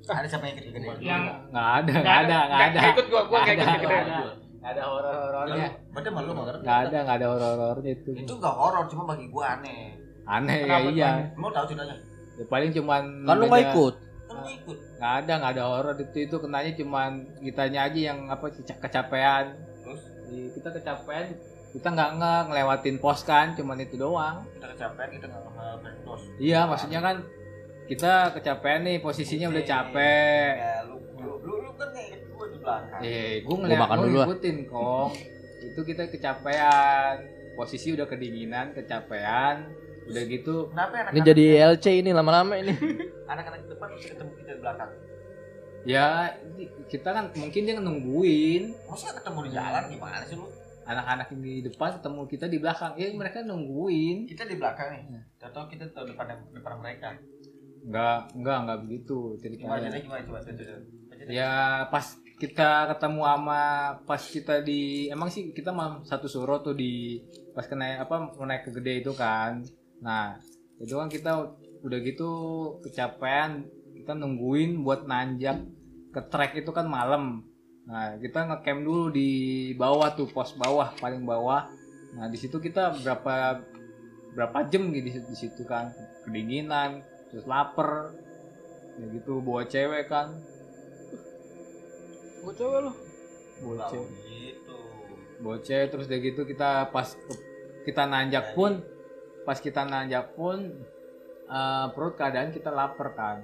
[SPEAKER 2] ada siapa yang ikut gede
[SPEAKER 3] Yang
[SPEAKER 1] nggak ada nggak ada nggak ada
[SPEAKER 3] Nggak ikut gua, gua nggak ikut
[SPEAKER 1] Nggak
[SPEAKER 3] gede.
[SPEAKER 1] ada. nggak ada horor horornya
[SPEAKER 2] Berarti malu mah.
[SPEAKER 1] nggak ada nggak ada horor horornya itu
[SPEAKER 2] Itu gak horor, cuma bagi gua aneh.
[SPEAKER 1] aneh ya iya
[SPEAKER 2] Mau tahu ceritanya?
[SPEAKER 1] Ya, paling cuman
[SPEAKER 4] Kan lu nggak ikut.
[SPEAKER 2] Kan ikut.
[SPEAKER 1] nggak ada nggak ada horor itu itu kenanya cuman kitanya aja yang apa keca- kecapean
[SPEAKER 2] Terus
[SPEAKER 1] Di- kita kecapean kita nggak nge ngelewatin pos kan cuman itu doang
[SPEAKER 2] kita kecapean kita nggak nggak berdos.
[SPEAKER 1] iya maksudnya kan kita kecapean nih posisinya udah capek
[SPEAKER 2] Ya lu lu lu, lu kan kayak gua di belakang.
[SPEAKER 1] eh gue
[SPEAKER 4] Gua
[SPEAKER 1] ngeliat
[SPEAKER 4] ah.
[SPEAKER 1] ngikutin kong itu kita kecapean posisi udah kedinginan kecapean udah gitu
[SPEAKER 2] Kenapa anak
[SPEAKER 4] Ini jadi LC ini lama-lama ini.
[SPEAKER 2] anak-anak di depan bisa ketemu kita di belakang?
[SPEAKER 1] ya kita kan mungkin dia nungguin
[SPEAKER 2] Maksudnya ketemu di jalan gimana sih lu?
[SPEAKER 1] Anak-anak yang di depan ketemu kita di belakang ya mereka nungguin
[SPEAKER 2] Kita di belakang nih. Tahu kita tahu depan depan mereka.
[SPEAKER 1] Enggak, enggak, enggak begitu
[SPEAKER 2] Gimana jadi gimana coba coba coba. coba.
[SPEAKER 1] Ya pas kita ketemu sama pas kita di emang sih kita mah satu suro tuh di pas kena apa mau naik ke gede itu kan. Nah, itu kan kita udah gitu kecapean kita nungguin buat nanjak ke trek itu kan malam. Nah, kita ngecamp dulu di bawah tuh pos bawah paling bawah. Nah, di situ kita berapa berapa jam gitu di, situ kan? Kedinginan terus lapar ya gitu bawa cewek kan. Bawa cewek loh bawa cewek.
[SPEAKER 2] gitu.
[SPEAKER 1] bawa cewek terus udah gitu kita pas ke- kita nanjak pun pas kita nanjak pun eh, perut keadaan kita lapar kan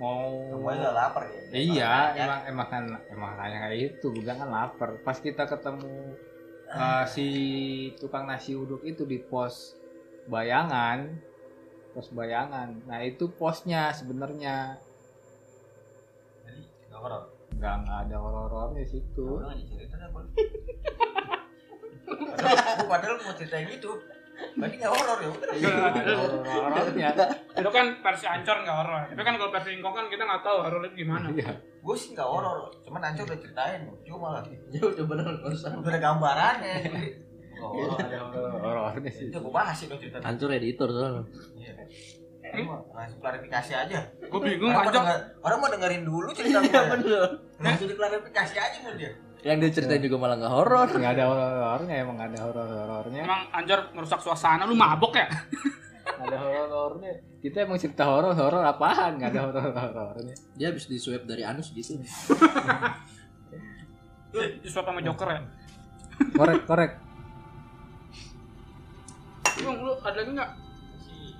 [SPEAKER 1] mau
[SPEAKER 2] Semuanya udah lapar ya.
[SPEAKER 1] iya
[SPEAKER 2] Ya.
[SPEAKER 1] emang emang kan emang kayak kayak itu gue bilang kan lapar pas kita ketemu eh, si tukang nasi uduk itu di pos bayangan pos bayangan nah itu posnya sebenarnya
[SPEAKER 2] Jadi nggak horor.
[SPEAKER 1] nggak nggak ada horor-horornya di situ
[SPEAKER 2] nggak cerita Bang. Padahal- mau ceritain gitu. Berarti nggak horor ya udah.
[SPEAKER 1] Nggak ada horor-horornya
[SPEAKER 3] Itu kan versi ancor nggak horor. Tapi kan kalau versi ingkong kan kita nggak tahu horornya gimana.
[SPEAKER 1] Iya.
[SPEAKER 2] Gue sih nggak horor, cuman Anco udah ceritain, cuma malah
[SPEAKER 4] Ya udah usah.
[SPEAKER 2] udah ada gambarannya. nggak horor.
[SPEAKER 1] sih
[SPEAKER 2] Itu gue bahas sih cerita.
[SPEAKER 4] Hancur editor soalnya.
[SPEAKER 2] Iya. Langsung klarifikasi aja.
[SPEAKER 3] Gue bingung
[SPEAKER 2] Orang, mau
[SPEAKER 3] ancor.
[SPEAKER 2] denger- orang mau dengerin dulu cerita gue.
[SPEAKER 4] Iya bener.
[SPEAKER 2] Langsung diklarifikasi aja mau dia.
[SPEAKER 4] Yang dia ceritain juga malah nggak horor.
[SPEAKER 1] nggak ada horor-horornya emang nggak ada horor-horornya
[SPEAKER 3] Emang ancor merusak suasana. Lu mabok ya?
[SPEAKER 1] nggak ada horor-horornya kita emang cerita horor horor apaan nggak ada horor-horornya
[SPEAKER 4] Dia habis di swab dari anus gitu.
[SPEAKER 3] Lu disuap sama joker ya?
[SPEAKER 1] korek korek
[SPEAKER 3] Bang, lu ada lagi nggak?
[SPEAKER 2] Sih,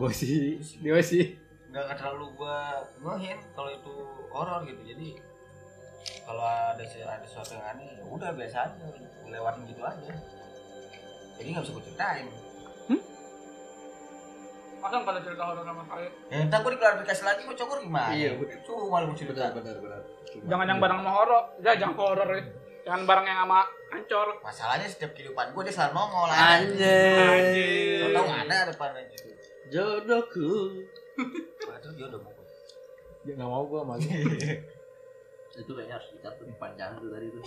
[SPEAKER 1] gue sih dia sih
[SPEAKER 2] nggak nggak terlalu gua ngohin kalau itu horor gitu. Jadi kalau ada ada sesuatu yang aneh, ya udah biasa aja, lewatin gitu aja. Jadi nggak bisa gue ceritain.
[SPEAKER 3] Masa nggak ada cerita horor sama saya?
[SPEAKER 2] Ya entar gue diklarifikasi lagi mau cokor gimana?
[SPEAKER 4] Iya, bener.
[SPEAKER 2] Cuma lu mau cerita.
[SPEAKER 4] benar benar.
[SPEAKER 3] Jangan yang barang sama horor. Ya, jangan horor ya. Jangan barang yang sama ancor.
[SPEAKER 2] Masalahnya setiap kehidupan gue dia selalu nongol
[SPEAKER 4] Anjir.
[SPEAKER 2] Tau nggak ada depannya.
[SPEAKER 4] Jodohku.
[SPEAKER 2] Padahal dia udah mau
[SPEAKER 1] dia nggak mau gue malu
[SPEAKER 4] Itu kayaknya harus dicatat panjang tuh tadi tuh.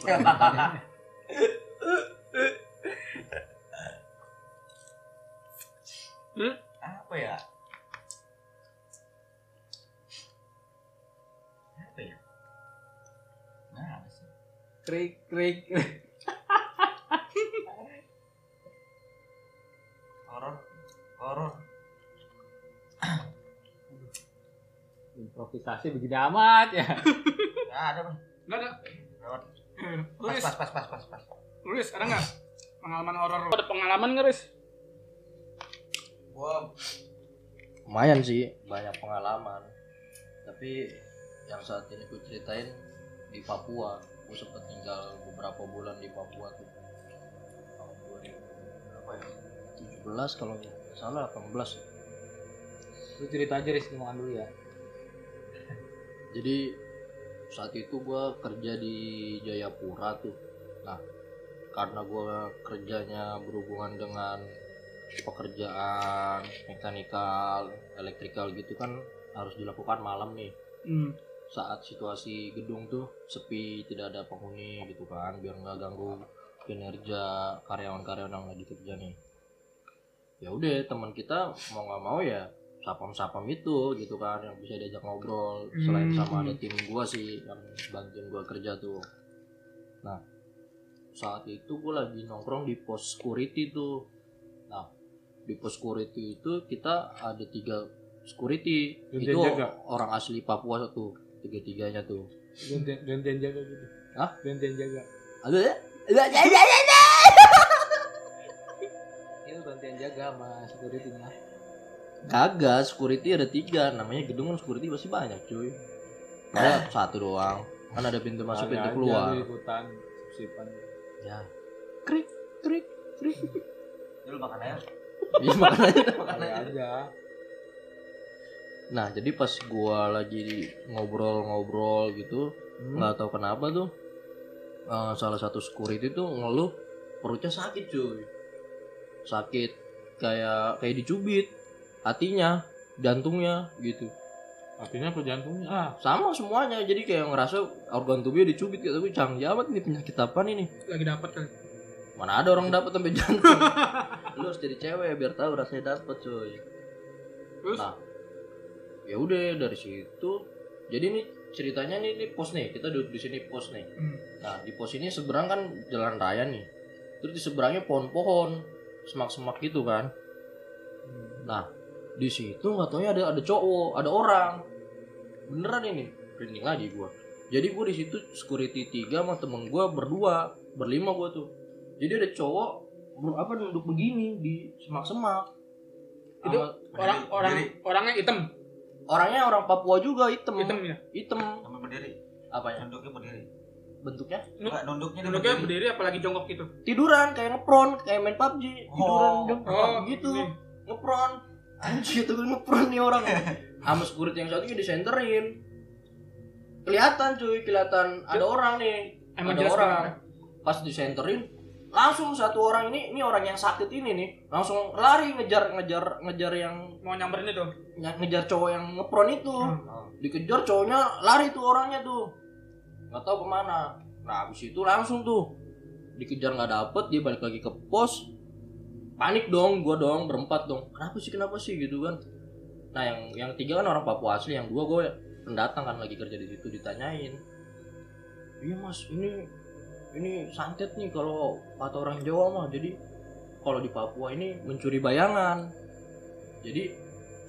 [SPEAKER 2] apa ya? Apa ya? Nah, apa sih?
[SPEAKER 1] krik krik
[SPEAKER 2] horor, horor.
[SPEAKER 1] improvisasi begini amat ya
[SPEAKER 2] Nggak ada bang.
[SPEAKER 3] Nggak ada.
[SPEAKER 2] Lewat.
[SPEAKER 3] Eh,
[SPEAKER 2] Pas,
[SPEAKER 3] Luis,
[SPEAKER 2] pas, pas, pas, pas, pas.
[SPEAKER 3] Luis, ada nggak? Pengalaman horor. Ada pengalaman nggak, Luis?
[SPEAKER 2] Gua
[SPEAKER 4] Lumayan sih, banyak pengalaman. Tapi yang saat ini gue ceritain di Papua. Gue sempet tinggal beberapa bulan di Papua tuh. Tahun 2000 berapa ya? 17 kalau nggak salah 18.
[SPEAKER 1] lu cerita aja Riz ngomongan dulu ya
[SPEAKER 4] Jadi saat itu gue kerja di Jayapura tuh. Nah, karena gue kerjanya berhubungan dengan pekerjaan mekanikal, elektrikal gitu kan harus dilakukan malam nih.
[SPEAKER 3] Hmm.
[SPEAKER 4] Saat situasi gedung tuh sepi, tidak ada penghuni gitu kan, biar nggak ganggu kinerja karyawan-karyawan yang lagi kerja nih. Ya udah, teman kita mau nggak mau ya sapam-sapam itu gitu kan yang bisa diajak ngobrol selain
[SPEAKER 3] Hmm.
[SPEAKER 4] sama ada tim gua sih yang bantuin gua kerja tuh nah saat itu gue lagi nongkrong di pos security tuh nah di pos security itu kita ada tiga security
[SPEAKER 6] Gantian
[SPEAKER 4] itu
[SPEAKER 6] jaga.
[SPEAKER 4] orang asli Papua satu tiga tiganya tuh
[SPEAKER 6] gantian jaga gitu
[SPEAKER 4] Hah?
[SPEAKER 6] gantian jaga
[SPEAKER 4] ada ya
[SPEAKER 1] Itu gantian jaga sama security-nya.
[SPEAKER 4] Kagak security ada tiga. Namanya gedung kan security pasti banyak cuy. Ada satu doang. Kan ada pintu masuk pintu
[SPEAKER 6] aja
[SPEAKER 4] keluar.
[SPEAKER 6] lu ikutan sipan
[SPEAKER 4] ya. Krik krik krik.
[SPEAKER 2] Dulu makan ayam.
[SPEAKER 4] iya makan aja.
[SPEAKER 6] aja.
[SPEAKER 4] Nah jadi pas gua lagi ngobrol-ngobrol gitu
[SPEAKER 6] Hmm.
[SPEAKER 4] nggak tahu kenapa tuh eh, salah satu security tuh ngeluh perutnya sakit cuy. Sakit kayak kayak dicubit hatinya jantungnya gitu.
[SPEAKER 6] Artinya apa jantungnya? Ah.
[SPEAKER 4] Sama semuanya jadi kayak ngerasa organ tubuhnya dicubit gitu. Tapi canggih amat ini penyakit apa nih
[SPEAKER 3] lagi dapat kan
[SPEAKER 4] mana ada orang dapat sampai jantung. Lu harus jadi cewek biar tahu rasanya dapat cuy
[SPEAKER 3] terus?
[SPEAKER 4] Nah ya udah dari situ. Jadi nih ceritanya nih di pos nih. Kita duduk di sini pos nih.
[SPEAKER 3] Hmm.
[SPEAKER 4] nah di pos ini seberang kan jalan raya nih. Terus di seberangnya pohon-pohon semak-semak gitu kan. Nah di situ nggak taunya ada ada cowok ada orang. Beneran ini merinding lagi gua. Jadi gua di situ security tiga sama temen gua berdua berlima gua tuh. Jadi ada cowok ber- apa duduk begini di semak-semak.
[SPEAKER 3] Itu
[SPEAKER 4] Sama-
[SPEAKER 3] orang orang orangnya hitam?
[SPEAKER 4] Orangnya orang Papua juga hitam.
[SPEAKER 3] Hitam ya?
[SPEAKER 4] Hitam.
[SPEAKER 2] Sambil berdiri.
[SPEAKER 4] apanya?
[SPEAKER 2] Nunduknya berdiri.
[SPEAKER 4] bentuknya?
[SPEAKER 2] Enggak, nunduknya dia
[SPEAKER 3] duduknya
[SPEAKER 2] berdiri.
[SPEAKER 3] berdiri apalagi jongkok gitu?
[SPEAKER 4] Tiduran kayak ngepron kayak main PUBG tiduran
[SPEAKER 2] Oh.
[SPEAKER 4] dong
[SPEAKER 3] oh
[SPEAKER 4] gitu.
[SPEAKER 3] ini.
[SPEAKER 4] ngepron anjir itu ngepron nih orang. Sama security yang satunya disenterin kelihatan cuy kelihatan ada orang nih.
[SPEAKER 3] Emang
[SPEAKER 4] ada orang.
[SPEAKER 3] banget.
[SPEAKER 4] pas disenterin langsung satu orang ini ini orang yang sakit ini nih langsung lari ngejar ngejar ngejar yang
[SPEAKER 3] mau nyamperin itu?
[SPEAKER 4] Nge- ngejar cowok yang ngepron itu.
[SPEAKER 3] Hmm.
[SPEAKER 4] dikejar cowoknya lari tuh orangnya tuh. Nggak tahu ke mana. Nah habis itu langsung tuh. Dikejar nggak dapet dia balik lagi ke pos panik dong gua dong berempat dong. Kenapa sih kenapa sih gitu kan. Nah yang yang tiga kan orang Papua asli yang dua gue pendatang kan lagi kerja di situ ditanyain. Iya mas ini ini santet nih kalau kata orang Jawa mah. Jadi kalau di Papua ini mencuri bayangan. Jadi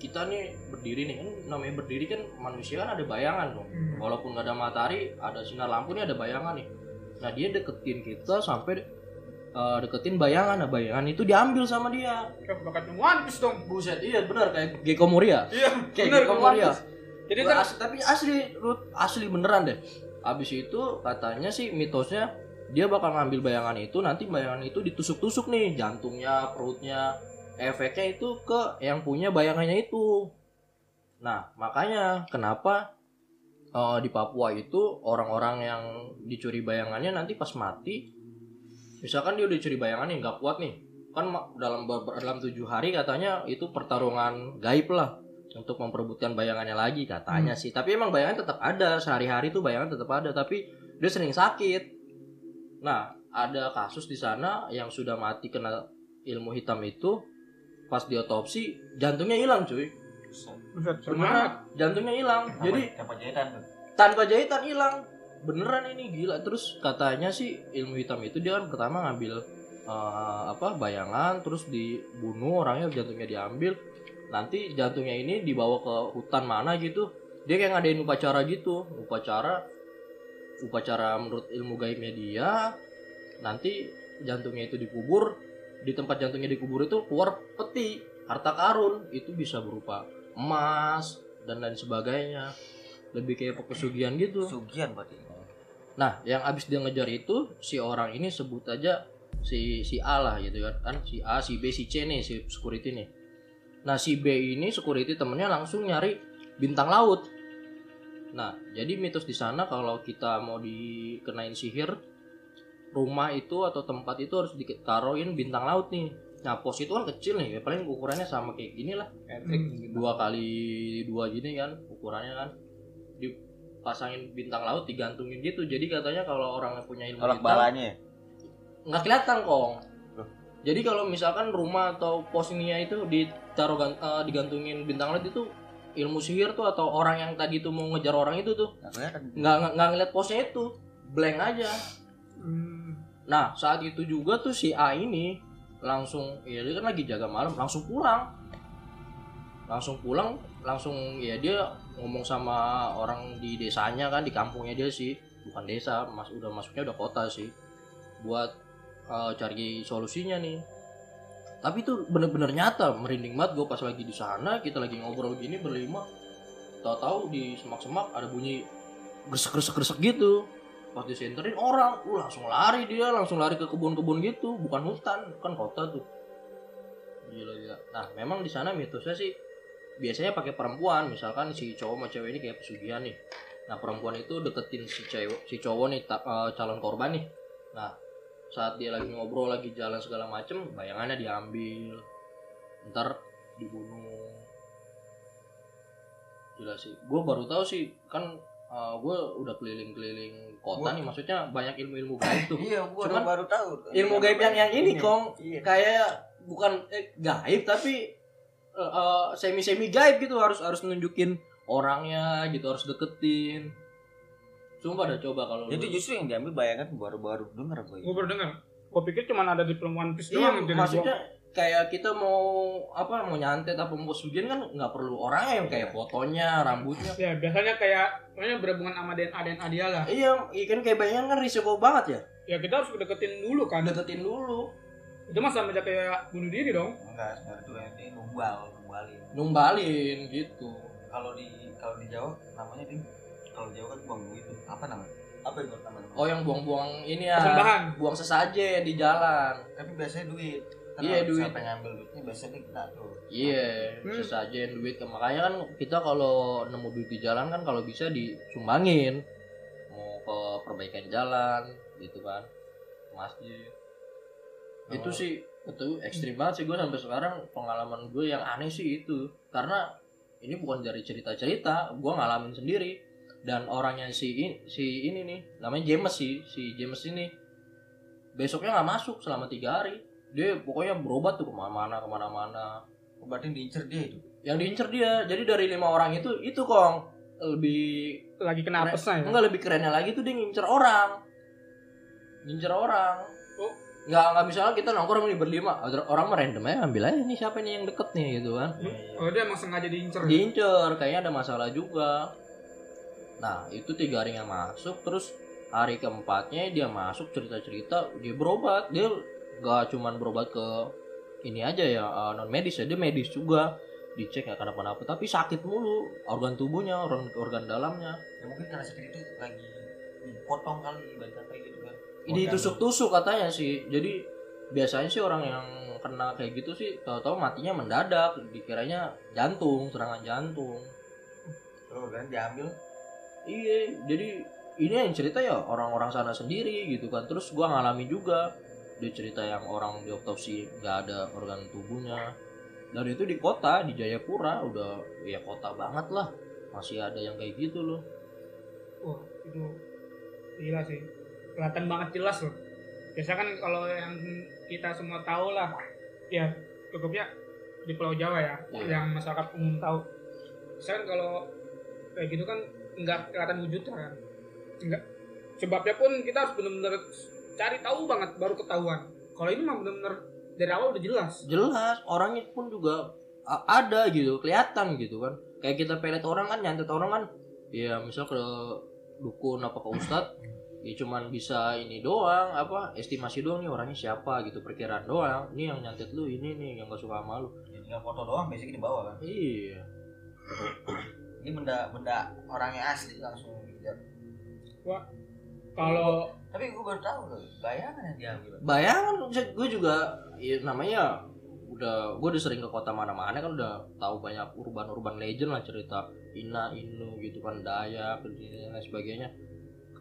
[SPEAKER 4] kita nih berdiri nih kan namanya berdiri kan manusia kan ada bayangan dong.
[SPEAKER 3] Hmm.
[SPEAKER 4] walaupun nggak ada matahari ada sinar lampu nih ada bayangan nih. Nah dia deketin kita sampai uh, deketin bayangan. Nah bayangan itu diambil sama dia.
[SPEAKER 3] Kayak bakat One Piece dong.
[SPEAKER 4] Buset iya benar kayak Gecko Moria.
[SPEAKER 3] Iya
[SPEAKER 4] kayak
[SPEAKER 3] bener
[SPEAKER 4] Gecko Moria.
[SPEAKER 3] Jadi kan
[SPEAKER 4] as- tapi asli Ruth, asli beneran deh. Abis itu katanya sih mitosnya dia bakal ngambil bayangan itu nanti bayangan itu ditusuk-tusuk nih jantungnya perutnya. Efeknya itu ke yang punya bayangannya itu. Nah makanya kenapa eh, di Papua itu orang-orang yang dicuri bayangannya nanti pas mati misalkan dia udah dicuri bayangannya nggak kuat nih. Kan dalam dalam tujuh hari katanya itu pertarungan gaib lah untuk memperebutkan bayangannya lagi katanya sih. Tapi emang bayangan tetap ada sehari-hari tuh bayangan tetap ada tapi dia sering sakit. Nah ada kasus di sana yang sudah mati kena ilmu hitam itu pas diotopsi jantungnya hilang cuy. Beneran jantungnya hilang. Jadi
[SPEAKER 2] Tanpa jahitan tuh.
[SPEAKER 4] tanpa jahitan hilang beneran ini gila. Terus katanya sih ilmu hitam itu dia kan pertama ngambil eh, apa bayangan terus dibunuh orangnya jantungnya diambil. Nanti jantungnya ini dibawa ke hutan mana gitu. Dia kayak ngadain upacara gitu. Upacara upacara menurut ilmu gaibnya dia nanti jantungnya itu dikubur. Di tempat jantungnya dikubur itu keluar peti harta karun. Itu bisa berupa emas dan lain sebagainya. Lebih kayak pesugihan gitu.
[SPEAKER 2] Sugian berarti.
[SPEAKER 4] Nah, yang abis dia ngejar itu si orang ini sebut aja si si A lah gitu kan. Kan si A, si B, si C nih si security nih. Nah, si B ini security temennya langsung nyari bintang laut. Nah, jadi mitos di sana kalau kita mau dikenain sihir rumah itu atau tempat itu harus ditaruhin bintang laut nih. Nah, pos itu kan kecil nih, ya paling ukurannya sama kayak gini lah
[SPEAKER 1] Patrick gitu.
[SPEAKER 4] dua kali dua gini kan ukurannya kan dipasangin bintang laut digantungin gitu. Jadi katanya kalau orang yang punya ilmu
[SPEAKER 2] Tolak
[SPEAKER 4] hitam
[SPEAKER 2] balanya.
[SPEAKER 4] nggak kelihatan kong.
[SPEAKER 2] Loh.
[SPEAKER 4] jadi kalau misalkan rumah atau pos ininya itu ditaruh eh, digantungin bintang laut itu ilmu sihir tuh atau orang yang tadi tuh mau ngejar orang itu tuh
[SPEAKER 2] Nggak
[SPEAKER 4] nggak nggak- nggak ngeliat posnya itu. Blank aja. Nah saat itu juga tuh si A ini langsung ya dia kan lagi jaga malam langsung pulang. Langsung pulang langsung ya dia ngomong sama orang di desanya kan di kampungnya dia sih. Bukan desa mas udah masuknya udah kota sih. Buat eh, cari solusinya nih. Tapi itu bener-bener nyata merinding banget gue pas lagi di sana kita lagi ngobrol gini berlima. Tahu-tahu di semak-semak ada bunyi gresek-gresek-gresek gitu. Pas disenterin orang uh langsung lari dia langsung lari ke kebun-kebun gitu. Bukan hutan kan kota tuh. Gila gila. Nah memang di sana mitosnya sih biasanya pakai perempuan. Misalkan si cowok sama cewek ini kayak pesugihan nih. Nah perempuan itu deketin si cewek si cowok nih ta- eh, calon korban nih. Nah saat dia lagi ngobrol lagi jalan segala macem bayangannya diambil. Ntar dibunuh. Gila sih. Gue baru tahu sih kan gue udah keliling-keliling kota
[SPEAKER 2] Gua-
[SPEAKER 4] nih. Maksudnya banyak ilmu-ilmu gaib tuh.
[SPEAKER 2] Iya, gua
[SPEAKER 4] Cuman
[SPEAKER 2] baru tahu.
[SPEAKER 4] ilmu gaib yang yang ini. Kong.
[SPEAKER 2] Iya.
[SPEAKER 4] kayak bukan eh, gaib tapi semi semi gaib gitu harus harus nunjukin orangnya gitu harus deketin. Sumpah dah coba kalau
[SPEAKER 2] Jadi
[SPEAKER 4] lu-
[SPEAKER 2] justru yang diambil bayangan baru-baru denger gue.
[SPEAKER 3] gue baru dengar gue pikir cuma ada di film One Piece
[SPEAKER 4] iya
[SPEAKER 3] doang jadi
[SPEAKER 4] maksudnya kayak kita mau apa mau nyantet apa mau sugihan kan nggak perlu orangnya yang kayak fotonya rambutnya.
[SPEAKER 3] Gua- ya biasanya kayak pokoknya berhubungan sama DNA DNA dia lah.
[SPEAKER 4] Iya ikan kayak bayangan kan risiko banget ya.
[SPEAKER 3] Ya kita harus deketin dulu kan.
[SPEAKER 4] Deketin dulu
[SPEAKER 3] itu mah sama aja kayak bunuh diri dong
[SPEAKER 2] Enggak, sebenarnya itu ini numbal, numbalin.
[SPEAKER 4] numbalin gitu
[SPEAKER 2] Kalau di kalau di Jawa namanya di kalau Jawa kan buang duit tuh. Apa namanya? Apa itu namanya?
[SPEAKER 4] oh yang buang-buang ini ya
[SPEAKER 3] persembahan
[SPEAKER 4] buang sesajen di jalan
[SPEAKER 2] Tapi biasanya duit.
[SPEAKER 4] Iya, duit.
[SPEAKER 2] Siapa yang ngambil duitnya biasanya kita tuh.
[SPEAKER 4] Iya,
[SPEAKER 3] Hmm.
[SPEAKER 4] sesajen duit. Makanya kan kita kalau nemu duit di jalan kan kalau bisa disumbangin. Mau ke perbaikan jalan gitu kan. Masjid. Itu sih itu ekstrim banget sih gue sampai sekarang pengalaman gue yang aneh sih itu. Karena ini bukan dari cerita-cerita gue ngalamin sendiri. Dan orangnya si ini, si ini nih namanya James sih si James ini. Besoknya nggak masuk selama tiga hari. Dia pokoknya berobat tuh ke mana-mana ke mana-mana.
[SPEAKER 2] Berarti diincer dia itu.
[SPEAKER 4] yang diincer dia. Jadi dari lima orang itu itu kong. Lebih
[SPEAKER 3] lagi kena ya?
[SPEAKER 4] Enggak lebih kerennya lagi tuh dia ngincer orang. Ngincer orang. Nggak nggak misalnya kita nongkrong nih berlima orang mah random aja ambil aja nih siapa nih yang deket nih gitu kan.
[SPEAKER 3] Oh dia emang sengaja diincer ya?
[SPEAKER 4] diincer kayaknya ada masalah juga. Nah itu tiga hari yang masuk terus hari keempatnya dia masuk cerita cerita dia berobat. Dia nggak cuman berobat ke ini aja ya non medis ya dia medis juga. Dicek nggak kenapa-napa tapi sakit mulu organ tubuhnya organ organ dalamnya.
[SPEAKER 2] Ya mungkin karena sakit itu lagi dipotong kali ibarat
[SPEAKER 4] ini tusuk-tusuk katanya sih jadi biasanya sih orang yang kena kayak gitu sih tahu-tahu matinya mendadak dikiranya jantung serangan jantung
[SPEAKER 2] Terus kan diambil
[SPEAKER 4] Iya, jadi ini yang cerita ya orang-orang sana sendiri gitu kan. Terus gua ngalami juga dia cerita yang orang di otopsi nggak ada organ tubuhnya. Dan itu di kota di Jayapura udah ya kota banget lah. Masih ada yang kayak gitu loh.
[SPEAKER 3] wah itu gila sih kelihatan banget jelas loh. Biasa kan kalau yang kita semua tahu lah ya cukupnya di Pulau Jawa ya
[SPEAKER 4] Iya.
[SPEAKER 3] yang masyarakat umum tahu. Misalkan kalau kayak gitu kan nggak kelihatan wujudnya kan. Nggak sebabnya pun kita harus benar-benar cari tahu banget baru ketahuan. Kalau ini mah benar-benar dari awal udah jelas.
[SPEAKER 4] Jelas orangnya pun juga ada gitu, kelihatan gitu kan. Kayak kita pelet orang kan nyantet orang kan. Ya misal ke dukun apa ke ustad ya cuman bisa ini doang apa estimasi doang nih orangnya siapa gitu perkiraan doang ini yang nyantet lu ini nih yang gak suka sama lu
[SPEAKER 2] ya tinggal foto doang basicnya di bawah kan.
[SPEAKER 4] iya
[SPEAKER 2] Ini benda benda orangnya asli langsung dilihat.
[SPEAKER 3] kalau
[SPEAKER 2] Tapi gue baru tahu loh, bayangan yang diambil.
[SPEAKER 4] bayangan gue juga ya namanya udah gue udah sering ke kota mana-mana kan udah tahu banyak urban-urban legend lah cerita Ina Inu gitu kan Dayak dan lain sebagainya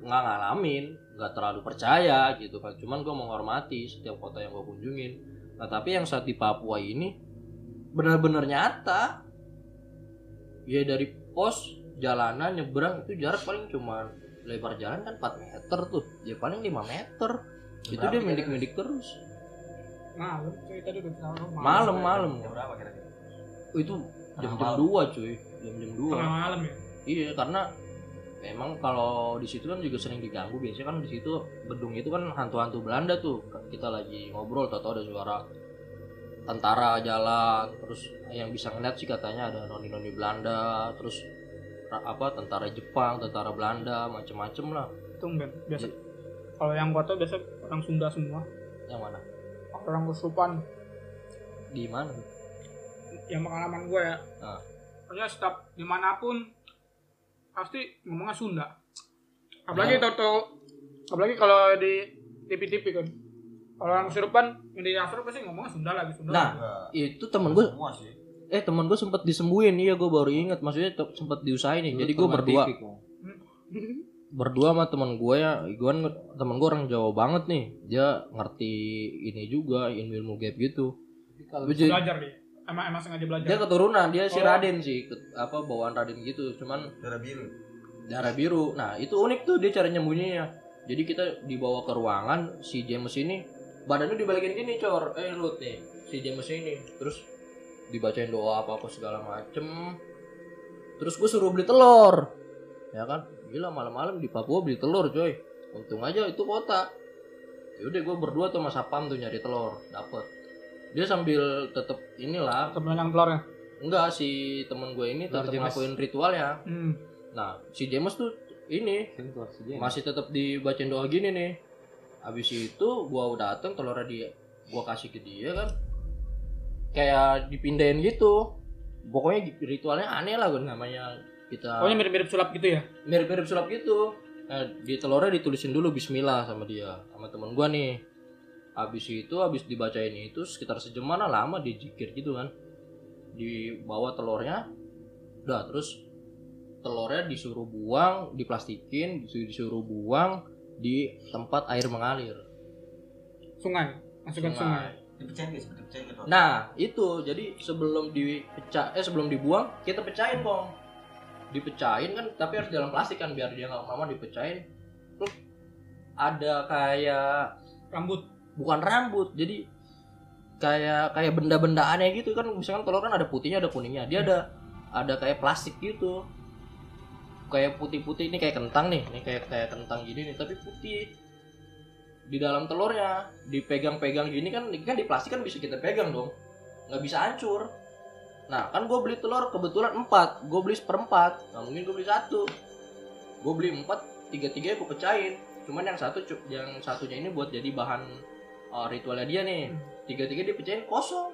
[SPEAKER 4] nggak ngalamin nggak terlalu percaya gitu kan. Cuman gue menghormati setiap kota yang gue kunjungin. Nah tapi yang saat di Papua ini benar-benar nyata. Ya dari pos jalanan nyebrang itu jarak paling cuma lebar jalan kan 4 meter tuh. Ya paling 5 meter. Itu dia mendik-mendik terus.
[SPEAKER 3] Malam cuy tadi udah tahu
[SPEAKER 4] malam. Malam
[SPEAKER 2] Jam berapa kira-kira?
[SPEAKER 4] itu jam-jam
[SPEAKER 2] malam.
[SPEAKER 4] dua cuy. Jam-jam dua.
[SPEAKER 3] Tengah malam ya?
[SPEAKER 4] Iya karena Emang kalau di situ kan juga sering diganggu. Biasanya kan di situ gedung itu kan hantu-hantu Belanda tuh. Kita lagi ngobrol tau ada suara tentara jalan. Terus yang bisa ngeliat sih katanya ada noni-noni Belanda. Terus apa tentara Jepang tentara Belanda macem-macem lah.
[SPEAKER 3] Tumben biasa. Kalau yang gua tau biasa orang Sunda semua.
[SPEAKER 4] Yang mana?
[SPEAKER 3] Orang kesurupan.
[SPEAKER 4] Di mana?
[SPEAKER 3] Yang pengalaman gue ya.
[SPEAKER 4] Ah.
[SPEAKER 3] pokoknya setiap di mana pun pasti ngomongnya Sunda. Apalagi tau tau apalagi kalau di TV-TV kan. Kalau orang kesurupan yang di Asur pasti ngomongnya Sunda lagi Sunda
[SPEAKER 4] Nah,
[SPEAKER 3] lagi.
[SPEAKER 4] itu temen gue
[SPEAKER 2] semua sih.
[SPEAKER 4] eh temen gue sempet disembuhin iya gue baru inget maksudnya sempet diusahain nih. Jadi gue berdua. berdua sama temen gue ya. Gue kan temen gue orang Jawa banget nih. Dia ngerti ini juga ilmu ilmu gaib gitu
[SPEAKER 1] kalau
[SPEAKER 3] belajar dia emang emang sengaja belajar?
[SPEAKER 4] Dia keturunan dia si
[SPEAKER 3] Oh.
[SPEAKER 4] Raden sih ke- apa bawaan Raden gitu cuman
[SPEAKER 2] darah biru.
[SPEAKER 4] darah biru. Nah itu unik tuh dia cara nyembunyinya. Jadi kita dibawa ke ruangan si James ini badannya dibalikin gini cor. Eh Ruth nih si James ini. Terus dibacain doa apa apa segala macem. Terus gue suruh beli telur. Ya kan? Gila malam-malam di Papua beli telur coy. Untung aja itu kota. Yaudah gue berdua tuh sama Sapam tuh nyari telur dapet dia sambil tetep inilah
[SPEAKER 3] temen yang telurnya
[SPEAKER 4] enggak si temen gue ini
[SPEAKER 1] James.
[SPEAKER 4] ngelakuin ritualnya
[SPEAKER 3] hmm.
[SPEAKER 4] Nah, si James tuh ini masih tetap dibacain doa gini nih. Habis itu gua udah dateng telurnya dia gua kasih ke dia kan. Kayak dipindahin gitu. Pokoknya ritualnya aneh lah kan namanya kita
[SPEAKER 3] pokoknya mirip-mirip sulap gitu ya
[SPEAKER 4] mirip-mirip sulap gitu. Nah, di telurnya ditulisin dulu bismillah sama dia, sama temen gua nih. Habis itu habis dibacain itu sekitar sejaman lah lama dia jikir gitu kan. Dibawa telurnya. Udah terus telurnya disuruh buang, diplastikin, disuruh, buang di tempat air mengalir.
[SPEAKER 3] sungai masukkan sungai,
[SPEAKER 2] dipecahin guys dipecahin gitu
[SPEAKER 4] Nah, itu jadi sebelum dipecah eh sebelum dibuang kita pecahin, Kong. Dipecahin kan tapi harus dalam plastik kan biar dia nggak lama dipecahin. Terus ada kayak
[SPEAKER 3] rambut
[SPEAKER 4] bukan rambut, jadi kayak kayak benda-benda aneh gitu kan. Misalkan telur kan ada putihnya ada kuningnya. Dia ada ada kayak plastik gitu. Kayak putih-putih ini kayak kentang nih ini kayak kayak kentang gini nih tapi putih. Di dalam telurnya dipegang-pegang gini kan ini kan di plastik kan bisa kita pegang dong. Nggak bisa hancur. Nah kan gue beli telur kebetulan empat gue beli seperempat. Nggak mungkin gue beli satu. Gue beli empat tiga tiga gue pecahin. Cuman yang satu yang satunya ini buat jadi bahan uh, ritualnya dia nih. Tiga tiga dia pecahin kosong.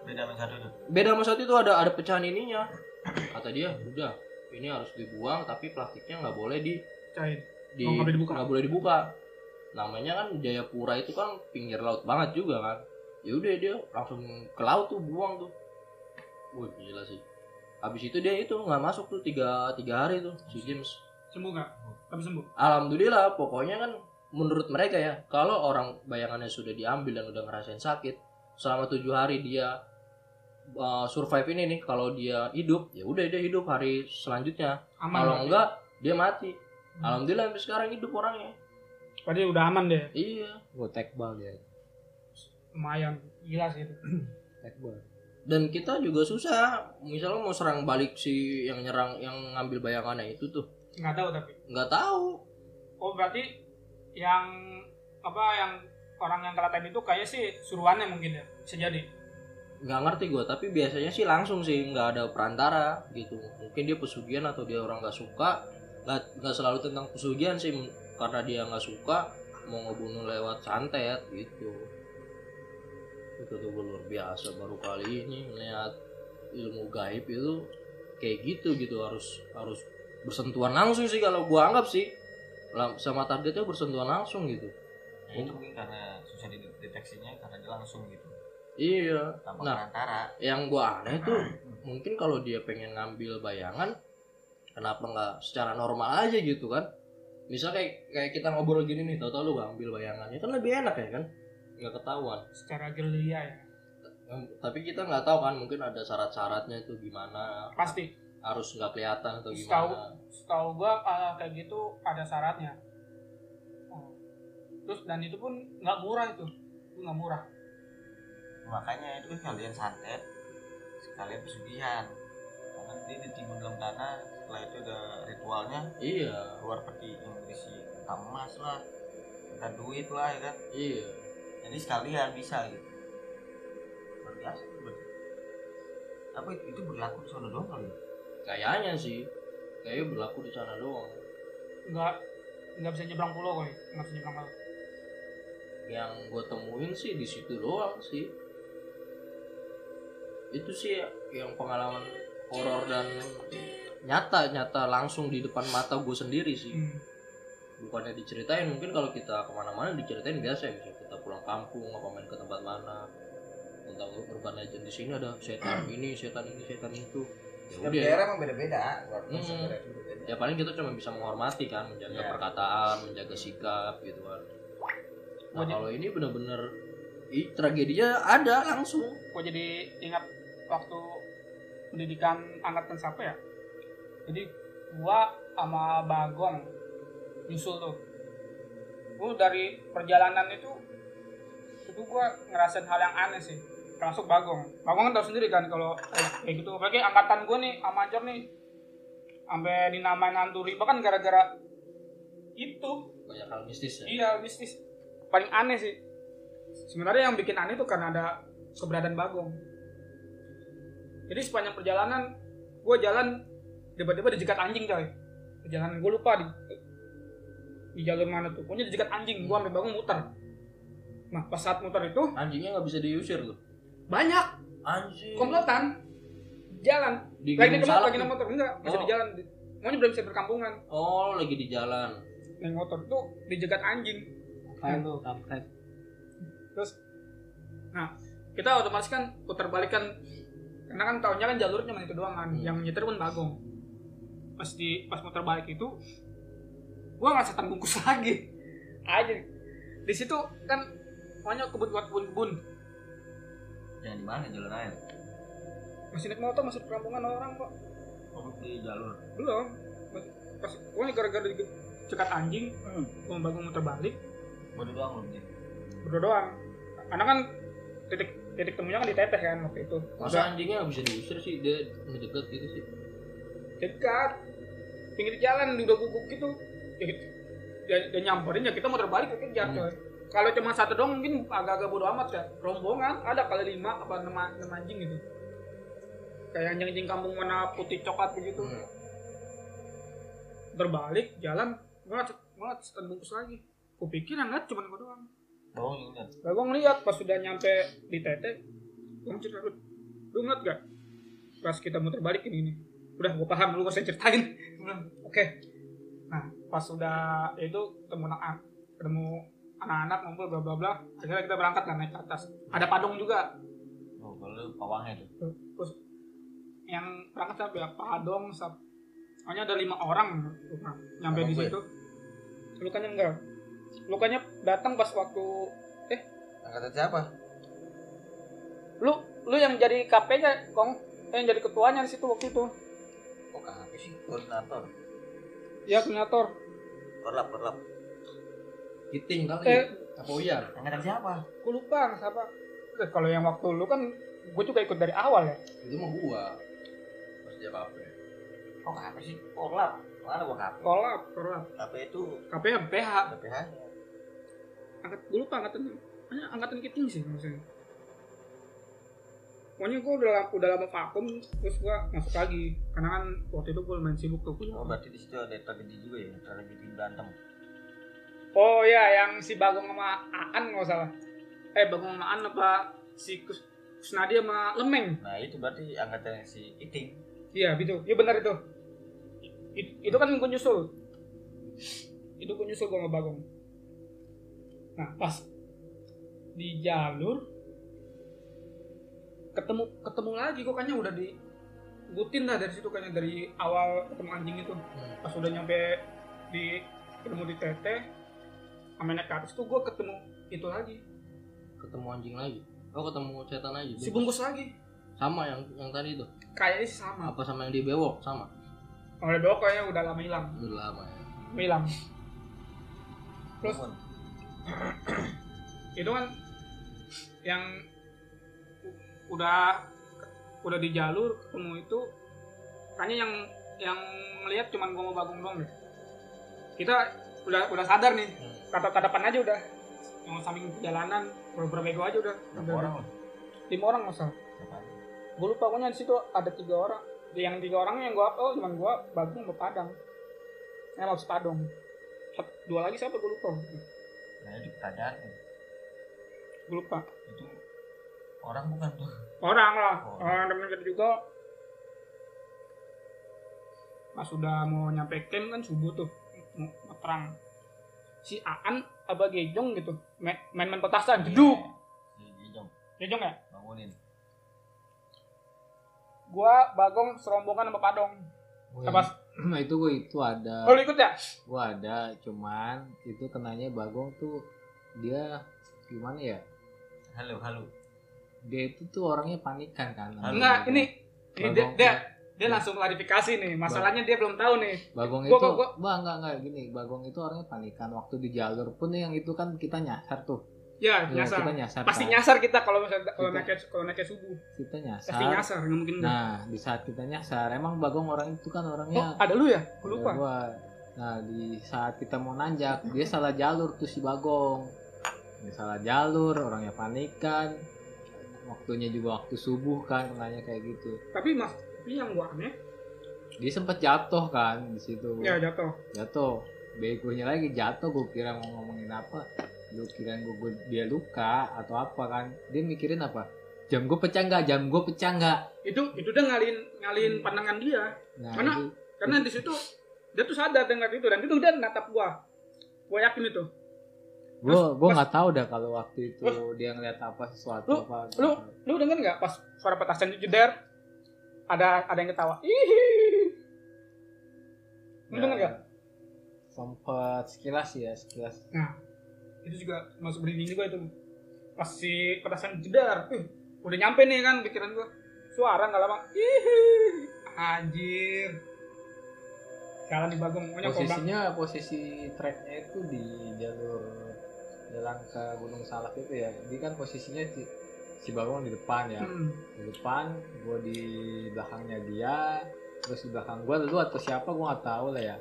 [SPEAKER 2] Beda sama satu itu
[SPEAKER 4] beda sama satu itu ada ada pecahan ininya. Kata dia udah ini harus dibuang tapi plastiknya nggak boleh di
[SPEAKER 3] cair
[SPEAKER 4] di
[SPEAKER 3] Oh, nggak boleh dibuka.
[SPEAKER 4] nggak boleh dibuka. Namanya kan Jayapura itu kan pinggir laut banget juga kan. Ya udah dia langsung ke laut tuh buang tuh. Wah gila sih. Habis itu dia itu nggak masuk tuh tiga tiga hari tuh si James.
[SPEAKER 3] Sembuh nggak? Tapi sembuh?
[SPEAKER 4] Alhamdulillah pokoknya kan menurut mereka ya kalau orang bayangannya sudah diambil dan udah ngerasain sakit selama tujuh hari dia uh, survive ini nih kalau dia hidup ya udah dia hidup hari selanjutnya.
[SPEAKER 3] Aman
[SPEAKER 4] kalau enggak dia mati.
[SPEAKER 3] Hmm.
[SPEAKER 4] alhamdulillah sampai sekarang hidup orangnya.
[SPEAKER 3] Berarti udah aman deh
[SPEAKER 4] iya.
[SPEAKER 1] Gue tekbal dia.
[SPEAKER 3] Lumayan gila sih itu.
[SPEAKER 1] Tekbal
[SPEAKER 4] dan kita juga susah. Misalnya mau serang balik si yang nyerang yang ngambil bayangannya itu tuh.
[SPEAKER 3] Nggak tahu tapi.
[SPEAKER 4] Nggak tahu.
[SPEAKER 3] Oh berarti yang apa yang orang yang kelaten itu kayak sih suruhannya mungkin ya bisa jadi.
[SPEAKER 4] Nggak ngerti gue tapi biasanya sih langsung sih nggak ada perantara gitu. Mungkin dia pesugihan atau dia orang nggak suka. Nggak nggak selalu tentang pesugihan sih karena dia nggak suka mau ngebunuh lewat santet gitu. Itu tuh luar biasa baru kali ini melihat ilmu gaib itu kayak gitu gitu harus harus bersentuhan langsung sih kalau gua anggap sih sama targetnya bersentuhan langsung gitu.
[SPEAKER 2] Ya, itu mungkin karena susah dideteksinya karena dia langsung gitu.
[SPEAKER 4] Iya.
[SPEAKER 2] Tanpa
[SPEAKER 4] Nah.
[SPEAKER 2] perantara.
[SPEAKER 4] yang gua aneh tuh mungkin kalau dia pengen ngambil bayangan kenapa nggak secara normal aja gitu kan? Misal kayak kayak kita ngobrol gini nih tau-tau lu ngambil bayangannya kan lebih enak ya kan? Nggak ketahuan.
[SPEAKER 3] Secara gerilya ya.
[SPEAKER 4] Tapi kita nggak tahu kan mungkin ada syarat-syaratnya itu gimana.
[SPEAKER 3] Pasti
[SPEAKER 4] harus nggak kelihatan atau
[SPEAKER 3] Setahu-
[SPEAKER 4] gimana?
[SPEAKER 3] Setahu gua kalau kayak gitu ada syaratnya. Oh. terus dan itu pun nggak murah itu. Itu nggak murah.
[SPEAKER 2] Makanya itu kan kalian santet sekalian pesugihan. Karena nanti ditimbun dalam tanah setelah itu ada ritualnya
[SPEAKER 4] iya.
[SPEAKER 2] keluar peti yang berisi emas lah entah duit lah ya kan?
[SPEAKER 4] Iya.
[SPEAKER 2] Jadi sekalian bisa gitu. Luar biasa apa itu, itu berlaku di sana doang kali ya?
[SPEAKER 4] Kayaknya sih. Kayaknya berlaku di sana doang.
[SPEAKER 3] Nggak nggak bisa nyebrang pulau koi nggak bisa nyebrang laut
[SPEAKER 4] yang gue temuin sih di situ doang sih. Itu sih yang pengalaman horor dan nyata nyata langsung di depan mata gue sendiri sih.
[SPEAKER 3] Hmm.
[SPEAKER 4] bukannya diceritain mungkin kalau kita ke mana-mana diceritain biasa ya. Misalnya kita pulang kampung apa main ke tempat mana. Tentang urban legend di sini ada setan ini setan ini setan itu. ya
[SPEAKER 2] setiap
[SPEAKER 4] udah
[SPEAKER 2] daerah emang beda-beda
[SPEAKER 4] Hmm.
[SPEAKER 2] beda
[SPEAKER 4] ya paling kita cuma bisa menghormati kan menjaga
[SPEAKER 2] Iya.
[SPEAKER 4] perkataan menjaga sikap gitu kan nah
[SPEAKER 3] Wajib.
[SPEAKER 4] kalau ini bener-bener ih, tragedinya ada langsung
[SPEAKER 3] gue jadi ingat waktu pendidikan angkatan siapa ya jadi gua sama Bagong nyusul tuh gua dari perjalanan itu itu gua ngerasain hal yang aneh sih termasuk Bagong Bagong kan tau sendiri kan kalau kayak- gitu apalagi angkatan gua nih sama Anjar nih sampai dinamain hantu riba kan gara-gara itu
[SPEAKER 4] banyak hal mistis ya
[SPEAKER 3] Iya, mistis. Paling aneh sih. Sebenarnya yang bikin aneh itu karena ada keberadaan Bagong. Jadi sepanjang perjalanan, gue jalan tiba-tiba dijegat anjing coy. Perjalanan gue lupa di di jalur mana tuh. Pokoknya dijegat anjing, gue sampai Bagong muter. Nah, pas saat muter itu
[SPEAKER 4] anjingnya nggak bisa diusir tuh
[SPEAKER 3] banyak
[SPEAKER 4] anjing
[SPEAKER 3] komplotan jalan.
[SPEAKER 4] di
[SPEAKER 3] Lagi di motor, lagi naik
[SPEAKER 4] tuh.
[SPEAKER 3] motor enggak, bisa
[SPEAKER 4] Oh.
[SPEAKER 3] di jalan. Pokoknya belum bisa berkampungan.
[SPEAKER 4] oh lagi di jalan
[SPEAKER 3] Naik motor itu dijegat anjing.
[SPEAKER 1] Kayak tuh kampret.
[SPEAKER 3] terus nah kita otomatis kan putar balik kan karena kan tahunnya kan jalurnya cuma itu doang kan
[SPEAKER 4] Hmm.
[SPEAKER 3] yang nyetir pun bagong pas di pas muter balik itu gua nggak setan bungkus lagi aja di situ kan banyak kebun buat kebun-kebun
[SPEAKER 2] yang di mana? Jalan air?
[SPEAKER 3] Masih naik motor masuk perkampungan orang kok.
[SPEAKER 2] Oh di jalur.
[SPEAKER 3] Belum. Pas pokoknya gara-gara cekat anjing gua sama bagong muter balik.
[SPEAKER 2] Bodoh doang belum sih
[SPEAKER 3] berdua doang. Karena kan titik titik temunya kan di teteh kan waktu itu.
[SPEAKER 4] Masa anjingnya nggak bisa diusir sih? Dia mendekat gitu sih.
[SPEAKER 3] Dekat. Pinggir jalan udah guguk gitu. Ya, dia, dia nyamperin ya kita muter balik ke kejar
[SPEAKER 4] Hmm.
[SPEAKER 3] coy kalau cuma satu doang mungkin agak-agak bodo amat ya rombongan ada kali lima apa enam, enam anjing gitu. Kayak anjing-anjing kampung warna putih coklat begitu.
[SPEAKER 4] Hmm.
[SPEAKER 3] terbalik jalan ngeliat ngeliat setan bungkus lagi. Kupikir yang ngeliat cuma gue doang.
[SPEAKER 2] Oh
[SPEAKER 3] Lah gue ngeliat pas sudah nyampe di tete gue cerita lu lu ngeliat gak pas kita muter balik ini ini. Udah gue paham lu gak usah ceritain. Oke. Nah pas sudah itu ketemu anak ketemu anak-anak ngumpul bla bla bla. Akhirnya kita berangkat kan naik ke atas. Ada padong juga.
[SPEAKER 2] Oh kalau pawangnya tuh
[SPEAKER 3] terus yang berangkat siapa ya padong sap hanya ada lima orang Nah, nyampe di situ. Lukanya enggak. Lukanya datang pas waktu
[SPEAKER 2] angkatan siapa?
[SPEAKER 3] Lu lu yang jadi KP-nya kong. Eh, yang jadi ketuanya di situ waktu itu.
[SPEAKER 2] Oh KP sih? Koordinator.
[SPEAKER 3] Ya koordinator.
[SPEAKER 2] Korlap korlap
[SPEAKER 4] Kiting kali
[SPEAKER 3] eh
[SPEAKER 4] apa Uyan
[SPEAKER 2] angkatan siapa?
[SPEAKER 3] Gue lupa siapa? Eh, kalau yang waktu lu kan gue juga ikut dari awal ya?
[SPEAKER 4] Itu mah gua. Pas dia kafe
[SPEAKER 2] oh KP sih? Korlap mana gua KP
[SPEAKER 3] kolab kolab.
[SPEAKER 2] KP itu
[SPEAKER 3] KP yang PH
[SPEAKER 2] nya
[SPEAKER 3] angkat gue lupa angkatan. Eh, angkatan kiting sih maksudnya pokoknya gue udah udah lama vakum terus gue masuk lagi. Karena kan waktu itu gue main sibuk tuh.
[SPEAKER 2] Oh berarti di situ ada tragedi juga ya? Tragedi berantem
[SPEAKER 3] oh ya yang si Bagong sama Aan nggak salah eh Bagong sama Aan apa si Kus Kusnadi sama Lemeng
[SPEAKER 2] nah itu berarti angkatan si Iting
[SPEAKER 3] Iya, gitu. Iya benar itu. I- itu kan gue nyusul. Itu gue nyusul gue sama Bagong. Nah, pas di jalur ketemu ketemu lagi kok kayaknya udah di ikutin dah dari situ kayaknya dari awal ketemu anjing itu. Pas udah nyampe di ketemu di tete sama naik ke atas tuh gue ketemu itu lagi.
[SPEAKER 4] Ketemu anjing lagi? Oh ketemu setan lagi?
[SPEAKER 3] Si bungkus lagi.
[SPEAKER 4] Sama yang yang tadi itu
[SPEAKER 3] kayaknya sih sama.
[SPEAKER 4] Apa sama yang di bewok? Sama?
[SPEAKER 3] Oleh bewok kayaknya udah lama hilang.
[SPEAKER 4] Udah lama ya.
[SPEAKER 3] Hilang. Terus itu kan yang udah udah di jalur ketemu itu kayaknya yang yang ngelihat cuman gua mau Bagong doang deh. Kita udah udah sadar nih. Kata katapan aja udah. Yang samping perjalanan beberapa bego aja udah.
[SPEAKER 2] Berapa orang loh?
[SPEAKER 3] Lima orang
[SPEAKER 2] aja?
[SPEAKER 3] Gue lupa pokoknya di situ ada tiga orang. Yang tiga orang yang gua oh cuman gua Bagong sama Padang. Eh maksud Padong. Sat- Dua lagi siapa gue lupa.
[SPEAKER 2] Nah itu pertanyaan
[SPEAKER 3] Gue lupa.
[SPEAKER 2] itu orang bukan tuh.
[SPEAKER 3] Orang lah.
[SPEAKER 2] Oh.
[SPEAKER 3] Orang temen kita juga. Pas sudah mau nyampe camp kan subuh tuh. Mau mau terang. Si Aan apa Gejong gitu. Main- Main-main petasan. Jeduk.
[SPEAKER 2] Si Gijong
[SPEAKER 3] Gejong ya?
[SPEAKER 2] bangunin.
[SPEAKER 3] Gua Bagong serombongan sama Padong. Apa?
[SPEAKER 1] Nah itu gue itu ada.
[SPEAKER 3] Oh lu ikut ya?
[SPEAKER 1] gue ada cuman itu kenanya bagong tuh dia gimana ya
[SPEAKER 2] Halo halo.
[SPEAKER 1] dia itu tuh orangnya panikan kan.
[SPEAKER 3] Enggak, ini ini dia dia langsung klarifikasi nih. Masalahnya dia belum tahu nih.
[SPEAKER 1] bagong
[SPEAKER 3] Gua-
[SPEAKER 1] itu
[SPEAKER 3] gua- gua-
[SPEAKER 1] Wah, enggak enggak gini bagong itu orangnya panikan waktu di jalur pun yang itu kan kita nyasar tuh
[SPEAKER 3] Ya,
[SPEAKER 1] Iya,
[SPEAKER 3] nyasar.
[SPEAKER 1] kita nyasar
[SPEAKER 3] Pasti
[SPEAKER 1] kan.
[SPEAKER 3] nyasar kita kalau misalnya kalau naiknya kalau naiknya subuh.
[SPEAKER 1] kita nyasar
[SPEAKER 3] Pasti nyasar, nggak mungkin
[SPEAKER 1] nah di saat kita nyasar emang bagong orang itu kan
[SPEAKER 3] Oh,
[SPEAKER 1] orangnya
[SPEAKER 3] ada lu ya? Lupa.
[SPEAKER 1] gua. nah di saat kita mau nanjak dia salah jalur tuh si bagong dia salah jalur orangnya panikan waktunya juga waktu subuh kan kenanya kayak gitu
[SPEAKER 3] Tapi mas, tapi yang gua aneh,
[SPEAKER 1] dia sempat jatuh kan di situ
[SPEAKER 3] ya jatuh.
[SPEAKER 1] jatuh begonya lagi jatuh gue kira mau ngomongin apa lu kira gue dia luka atau apa kan dia mikirin apa jam gue pecah nggak jam gue pecah nggak
[SPEAKER 3] Itu itu udah ngalin ngalin pandangan dia.
[SPEAKER 1] nah
[SPEAKER 3] Mana?
[SPEAKER 1] itu
[SPEAKER 3] Karena di situ dia tuh sadar dengan itu dan itu dia natap gua. Gua yakin itu.
[SPEAKER 1] gue gue
[SPEAKER 3] pas-
[SPEAKER 1] nggak tahu dah kalau waktu itu
[SPEAKER 3] Terus-
[SPEAKER 1] dia ngeliat apa sesuatu
[SPEAKER 3] Lu-
[SPEAKER 1] apa
[SPEAKER 3] lu- Lu denger nggak pas suara petasan itu jeder? Ada ada yang ketawa. Ih. Lu
[SPEAKER 1] Ya.
[SPEAKER 3] denger nggak?
[SPEAKER 1] sempet sekilas ya sekilas
[SPEAKER 3] Itu juga masuk merinding juga itu. Pas si petasan jeder, uh, udah nyampe nih kan pikiran gua. Suara nggak lama. Ih. Anjir. Jalan di Bagong, kobang.
[SPEAKER 1] posisinya posisi treknya itu di jalur jalan ke Gunung Salak itu ya jadi kan posisinya si, si Bagong di depan ya
[SPEAKER 3] Hmm.
[SPEAKER 1] di depan gue di belakangnya dia terus di belakang gue lu atau siapa gue nggak tahu lah ya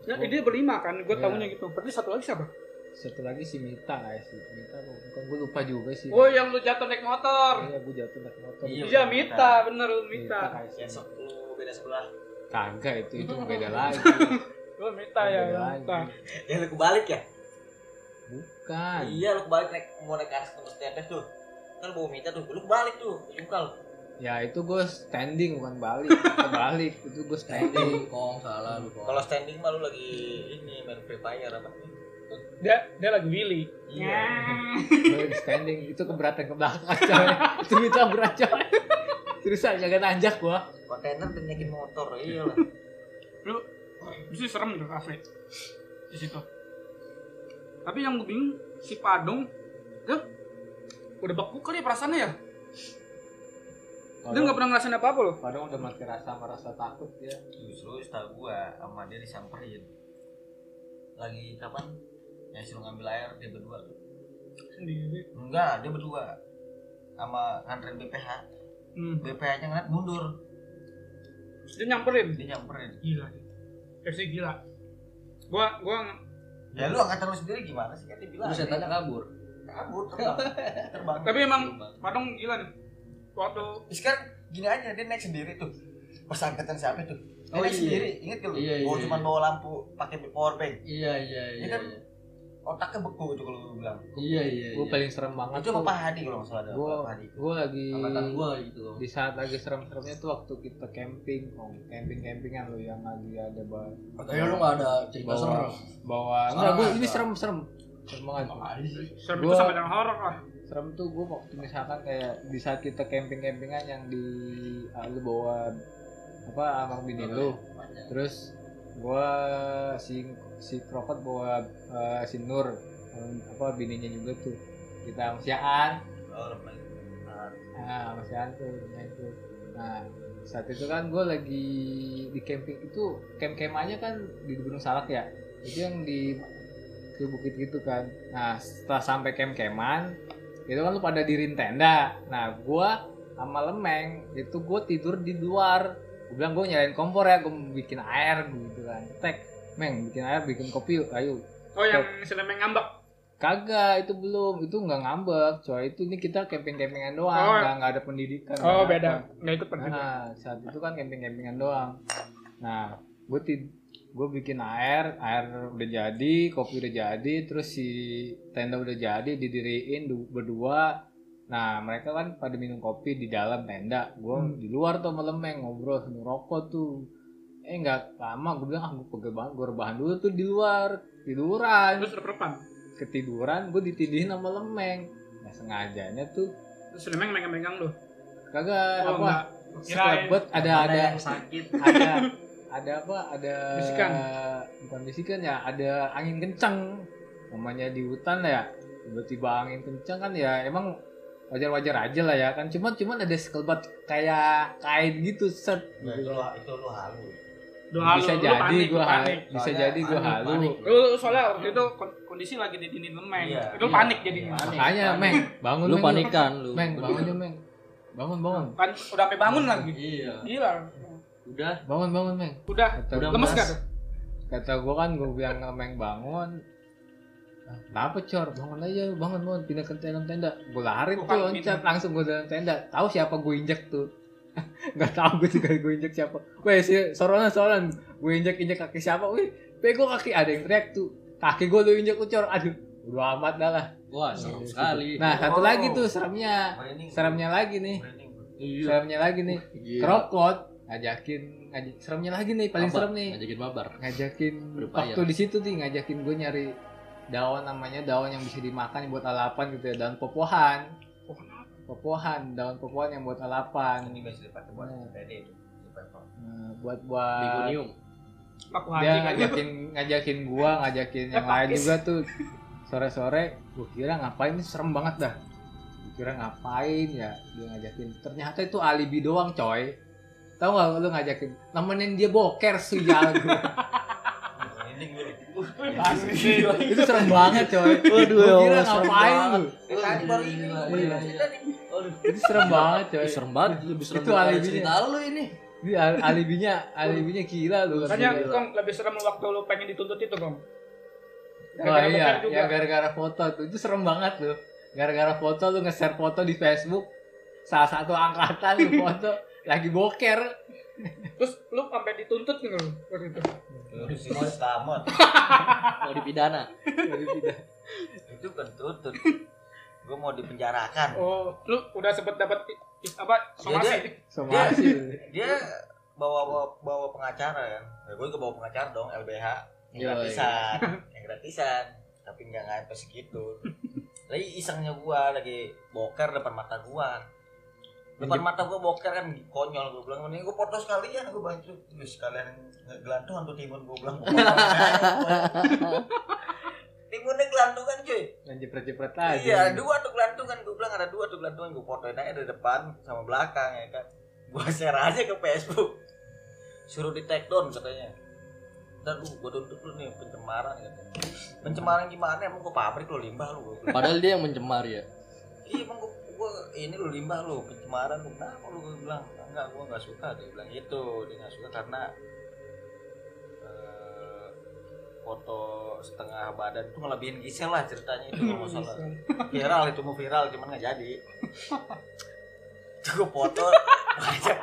[SPEAKER 3] Ya, dia berlima kan, gue
[SPEAKER 1] Iya.
[SPEAKER 3] tahunya gitu. Berarti satu lagi siapa?
[SPEAKER 1] satu lagi si Mita kayak si Mita bukan gue lupa juga sih
[SPEAKER 3] Oh, yang lu jatuh naik motor.
[SPEAKER 1] iya gue jatuh naik motor
[SPEAKER 2] Iya,
[SPEAKER 3] Iya, Mita, bener lu
[SPEAKER 1] Mita
[SPEAKER 3] Mita.
[SPEAKER 1] kayak si
[SPEAKER 2] Besok lu beda sebelah.
[SPEAKER 1] kagak itu itu beda lagi
[SPEAKER 3] Lu Mita ya,
[SPEAKER 1] Beda
[SPEAKER 3] ya,
[SPEAKER 1] lagi.
[SPEAKER 3] Mita.
[SPEAKER 2] Ya lu kebalik ya?
[SPEAKER 1] bukan
[SPEAKER 2] Iya lu kebalik naik mau naik ke atas tembus tetes tuh. Kan bawa mita tuh. Lu kebalik tuh. Jungkal.
[SPEAKER 1] ya itu gue standing bukan balik kebalik itu gue standing
[SPEAKER 4] Kong salah lu kong.
[SPEAKER 2] Kalau standing mah lu lagi ini main free fire apa?
[SPEAKER 3] Dia dia lagi Willy.
[SPEAKER 2] Iya.
[SPEAKER 1] Lagi standing itu keberatan ke belakang coy itu Mita berat coy terusan kagak nanjak gua
[SPEAKER 2] Kontainer dan naikin motor. Iya lah.
[SPEAKER 3] Lu bisa serem gitu kafe di situ. Tapi yang gue bingung si Padong dia udah beku kali ya perasaannya ya. Dia nggak pernah ngerasain apa-apa loh.
[SPEAKER 1] Padahal udah mati rasa merasa takut ya.
[SPEAKER 2] Justru setahu gua sama dia disamperin. Lagi kapan? Ya suruh ngambil air dia berdua.
[SPEAKER 3] Sendiri.
[SPEAKER 2] Enggak, dia berdua. Sama nganterin BPH.
[SPEAKER 3] Hmm.
[SPEAKER 2] BPH-nya ngeliat mundur.
[SPEAKER 3] Dia nyamperin.
[SPEAKER 2] Dia nyamperin.
[SPEAKER 3] Gila. FC gila. Gua gua
[SPEAKER 2] Ya lu angkatan lu sendiri gimana sih? Kan dia bilang.
[SPEAKER 4] Terus setannya kabur.
[SPEAKER 2] Kabur terbang. terbang.
[SPEAKER 3] tapi emang Padong gila nih. Waktu
[SPEAKER 2] kan gini aja dia naik sendiri tuh. Pas angkatan siapa tuh? Dia
[SPEAKER 4] Oh,
[SPEAKER 2] naik
[SPEAKER 4] iya.
[SPEAKER 2] sendiri, inget gak lu?
[SPEAKER 4] Iya,
[SPEAKER 2] Oh,
[SPEAKER 4] iya,
[SPEAKER 2] cuma
[SPEAKER 4] iya.
[SPEAKER 2] bawa lampu pakai power bank.
[SPEAKER 4] Iya iya
[SPEAKER 2] Ini
[SPEAKER 4] iya.
[SPEAKER 2] kan otaknya beku itu kalau lu bilang.
[SPEAKER 4] Iya iya.
[SPEAKER 1] Gue
[SPEAKER 4] iya.
[SPEAKER 1] paling serem banget
[SPEAKER 2] Itu
[SPEAKER 1] tuh.
[SPEAKER 2] apa Pak Hadi kalau nggak salah ada
[SPEAKER 1] Gue gue lagi
[SPEAKER 4] Angkatan gua gitu
[SPEAKER 1] di saat lagi serem-seremnya tuh waktu kita camping, oh, camping campingan lo yang lagi ada bawa
[SPEAKER 4] Kayaknya lu nggak ada cerita
[SPEAKER 1] bawa
[SPEAKER 4] serem.
[SPEAKER 1] bawa enggak gue ini
[SPEAKER 4] ada.
[SPEAKER 1] Serem serem serem banget
[SPEAKER 4] Ada sih.
[SPEAKER 3] serem
[SPEAKER 1] Gua-
[SPEAKER 3] itu sampai yang horor lah.
[SPEAKER 1] serem tuh gue waktu misalkan kayak di saat kita camping campingan yang di ah, lu bawa apa amang bini lu. Terus gua si si Kroket bawa eh, si Nur eh, apa bininya juga tuh. Kita sama si Aan.
[SPEAKER 2] Oh. Nah,
[SPEAKER 1] nah sama si Aan tuh main tuh nah saat itu kan gue lagi di camping itu camp campanya kan di Gunung Salak ya? Itu yang di ke bukit gitu kan nah setelah sampai camp caman itu kan lu pada dirin tenda nah gua sama lemeng itu gue tidur di luar gue bilang gue nyalain kompor ya gue mau bikin air gitu kan tek meng bikin air bikin kopi yuk ayo
[SPEAKER 3] Oh yang selemeng ngambek.
[SPEAKER 1] kagak itu belum itu nggak ngambek coy itu ini kita camping campingan doang
[SPEAKER 3] Oh.
[SPEAKER 1] nggak nggak ada pendidikan
[SPEAKER 3] Oh beda. Nggak ikut pendidikan.
[SPEAKER 1] Nah, saat itu kan camping-campingan doang. Nah, gue tid gue bikin air, air udah jadi, kopi udah jadi, terus si tenda udah jadi, didiriin du- berdua. Nah, mereka kan pada minum kopi di dalam tenda. Gue
[SPEAKER 3] Hmm.
[SPEAKER 1] di luar tuh melemeng ngobrol sambil rokok tuh. Eh nggak lama gue bilang ah gue pegel banget gue rebahan dulu tuh di luar tiduran
[SPEAKER 3] Terus repan.
[SPEAKER 1] ketiduran gue ditindihin sama lemeng nah sengajanya tuh
[SPEAKER 3] Terus selemeng megang-megang lu.
[SPEAKER 1] kagak
[SPEAKER 3] Oh
[SPEAKER 1] apa
[SPEAKER 3] enggak. Kirain.
[SPEAKER 1] ada ada
[SPEAKER 4] yang sakit
[SPEAKER 1] ada ada apa ada
[SPEAKER 3] Bisikan.
[SPEAKER 1] bukan bisikan ya ada angin kencang namanya di hutan lah ya tiba-tiba angin kencang kan ya emang wajar-wajar aja lah ya kan cuman cuman ada sekelebat kayak kain gitu set
[SPEAKER 2] Nah, itu lu itu lu halu
[SPEAKER 3] Doa
[SPEAKER 1] bisa
[SPEAKER 3] lu, lu
[SPEAKER 1] jadi
[SPEAKER 3] panik,
[SPEAKER 1] gua
[SPEAKER 3] lu
[SPEAKER 1] ha-
[SPEAKER 3] panik.
[SPEAKER 1] bisa
[SPEAKER 2] Soalnya
[SPEAKER 1] jadi gua
[SPEAKER 4] panik,
[SPEAKER 1] halu.
[SPEAKER 3] Lu soalnya waktu itu kon- kondisi lagi ditindih lemeng.
[SPEAKER 2] Iya.
[SPEAKER 3] Itu
[SPEAKER 4] Iya.
[SPEAKER 3] panik jadinya.
[SPEAKER 4] Panik.
[SPEAKER 1] makanya meng bangun
[SPEAKER 4] lu
[SPEAKER 1] Meng,
[SPEAKER 4] panikan lu
[SPEAKER 1] meng bangun meng bangun bangun
[SPEAKER 3] Kan udah sampai bangun lagi.
[SPEAKER 4] iya
[SPEAKER 3] Gila.
[SPEAKER 4] Udah
[SPEAKER 1] bangun bangun meng
[SPEAKER 3] Udah
[SPEAKER 1] kata
[SPEAKER 4] Udah,
[SPEAKER 3] lemes tuh?
[SPEAKER 1] kata gua kan gua bilang sama meng bangun "Ah, Kenapa cor? Bangun aja, lu, bangun bangun pindah ke dalam tenda. Gue lari tuh loncat langsung gue dalam tenda. Tahu siapa gue injek tuh? Gak tahu gue juga gue injek siapa. Weh si soronan soronan gue injek injek kaki siapa? Wih, pego kaki ada yang teriak tuh. Kaki gue lu injek tuh cor. Aduh, udah amat dah lah.
[SPEAKER 4] wah seru sekali
[SPEAKER 1] Nah satu
[SPEAKER 2] Oh.
[SPEAKER 1] lagi tuh seremnya, seremnya lagi nih,
[SPEAKER 4] iya
[SPEAKER 1] seremnya lagi nih.
[SPEAKER 4] Iya.
[SPEAKER 1] Ngajakin, ngajak seremnya lagi nih paling
[SPEAKER 4] Apa?
[SPEAKER 1] serem nih.
[SPEAKER 4] ngajakin mabar
[SPEAKER 1] ngajakin
[SPEAKER 4] Berupaya.
[SPEAKER 1] waktu di situ nih ngajakin gue nyari daun namanya daun yang bisa dimakan buat alapan gitu ya daun popohan popohan daun popohan yang buat alapan
[SPEAKER 2] ini biasa dipakai buat
[SPEAKER 1] Hmm.
[SPEAKER 2] pede itu.
[SPEAKER 1] Nah, buat buat dia ngajakin ngajakin gua ngajakin yang lain juga tuh sore sore gue kira ngapain ini serem banget dah gue kira ngapain ya dia ngajakin ternyata itu alibi doang coy tahu gak lu ngajakin nemenin dia boker sial
[SPEAKER 2] dulu.
[SPEAKER 3] Asli.
[SPEAKER 1] itu serem banget coy
[SPEAKER 4] Waduh, ya
[SPEAKER 1] kira
[SPEAKER 4] Allah,
[SPEAKER 1] ngapain
[SPEAKER 4] banget.
[SPEAKER 1] lu
[SPEAKER 2] tadi baru ini
[SPEAKER 1] itu serem banget coy
[SPEAKER 4] serem banget lebih serem
[SPEAKER 1] Itu alibinya.
[SPEAKER 4] cerita lu ini
[SPEAKER 1] Ini al- alibinya alibinya gila lu
[SPEAKER 3] Makanya. Kong lebih serem waktu lu pengen dituntut itu Kong.
[SPEAKER 1] Wah
[SPEAKER 3] Gara-gara
[SPEAKER 1] iya, yang gara-gara foto tuh itu serem banget tuh. Gara-gara foto lu nge-share foto di Facebook, salah satu angkatan lu foto lagi boker.
[SPEAKER 3] Terus lu sampai dituntut gitu lu waktu itu.
[SPEAKER 2] Terus semua selamat.
[SPEAKER 4] mau dipidana
[SPEAKER 1] Jadi tidak.
[SPEAKER 2] Itu kan tutut. Gue mau dipenjarakan.
[SPEAKER 3] Oh, lu udah sempet dapat apa somasi?
[SPEAKER 2] Jadi-
[SPEAKER 1] Somasi.
[SPEAKER 2] Dia bawa bawa, bawa pengacara ya. ya gue juga bawa pengacara dong LBH yang gratisan, yang gratisan. Tapi nggak sampai segitu. Lagi isengnya gua lagi boker depan mata gua. Depan mata gua boker kan konyol gua bilang mending gua foto sekalian gua baju terus sekalian ngegelantungan tuh timun gua bilang. Timunnya gelantungan cuy.
[SPEAKER 1] Dan jepret-jepret aja.
[SPEAKER 2] Iya, dua tuh gelantungan. Gue bilang ada dua tuh gelantungan. Gue fotoin aja dari depan sama belakang ya kan. Gue share aja ke Facebook. Suruh di take down katanya. Dan lu gue tuntut lu nih pencemaran katanya. Pencemaran gimana? Emang gue pabrik lu limbah lu.
[SPEAKER 4] Padahal dia yang mencemar ya
[SPEAKER 2] Iya emang gue, gue ini lu limbah lu pencemaran lu. Kenapa lu gue bilang enggak gue nggak suka. Dia bilang itu dia nggak suka karena eh, foto setengah badan itu ngelebihin Gisel lah ceritanya itu kalau nggak salah. Viral itu mau viral cuman nggak jadi. Gue foto banyak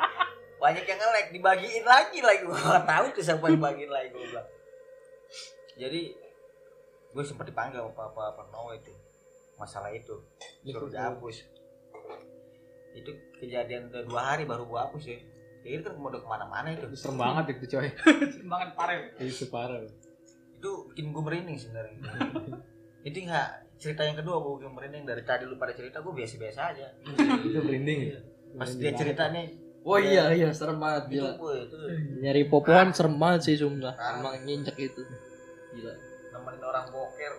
[SPEAKER 2] banyak yang nge-like dibagiin lagi lagi gue nggak tahu tuh siapa yang bagiin lagi gue bilang. Jadi gue sempat dipanggil sama Pak Purnomo itu masalah itu suruh dihapus itu kejadian udah dua hari baru gue hapus ya jadi kan mau udah ke mana-mana itu
[SPEAKER 1] Itu serem banget itu coy.
[SPEAKER 3] Banget parah.
[SPEAKER 1] Itu parah.
[SPEAKER 2] itu bikin gue merinding sebenarnya itu nggak cerita yang kedua gue bikin merinding dari tadi lu pada cerita gue biasa-biasa aja
[SPEAKER 1] itu merinding. ya?
[SPEAKER 2] pas dia cerita nih
[SPEAKER 4] oh iya iya serem banget
[SPEAKER 2] itu
[SPEAKER 4] gila
[SPEAKER 2] gue itu
[SPEAKER 4] nyari popohan serem banget sih sumpah
[SPEAKER 2] Ah.
[SPEAKER 4] emang nginjek itu gila
[SPEAKER 2] nemenin orang boker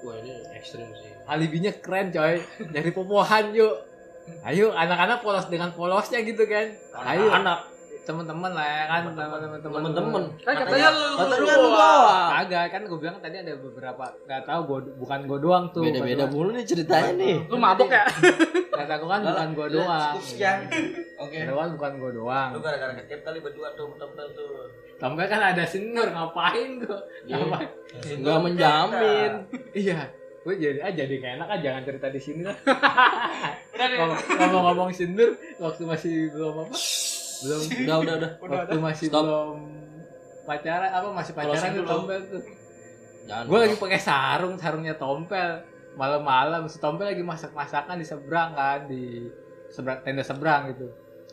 [SPEAKER 4] wah ini ekstrim sih
[SPEAKER 1] Alibinya keren coy. Dari popohan yuk. Ayo anak-anak polos dengan polosnya gitu kan. Ayo.
[SPEAKER 4] anak
[SPEAKER 1] teman-teman lah ya kan teman-teman
[SPEAKER 4] Temen-temen.
[SPEAKER 3] Kan katanya lu
[SPEAKER 4] Katanya lu doang.
[SPEAKER 1] Kagak kan gue bilang tadi ada beberapa nggak tahu gue bukan gue doang tuh
[SPEAKER 4] Beda-beda mulu nih ceritanya nih.
[SPEAKER 3] lu mabok ya?
[SPEAKER 1] kata gue kan bukan gue doang
[SPEAKER 2] sekian. Oke.
[SPEAKER 1] kan bukan gue doang
[SPEAKER 2] Lu gara-gara ketip kali berdua tuh tempel tuh.
[SPEAKER 1] Tompel kan ada sinur ngapain gue
[SPEAKER 4] Iya.
[SPEAKER 1] ngapain
[SPEAKER 4] Enggak menjamin.
[SPEAKER 1] iya gue jadi ah jadi gak enak ah jangan cerita di sini lah.
[SPEAKER 3] Udah
[SPEAKER 1] ngomong-ngomong sindur waktu masih belum apa? Belum
[SPEAKER 4] Udah udah udah.
[SPEAKER 1] waktu masih
[SPEAKER 4] Stop.
[SPEAKER 1] belum pacaran apa masih pacaran tuh tompel tuh.
[SPEAKER 4] Jangan.
[SPEAKER 1] gue lagi pakai sarung sarungnya tompel. Malam-malam si tompel lagi masak-masakan di seberang kan di seberang tenda seberang gitu.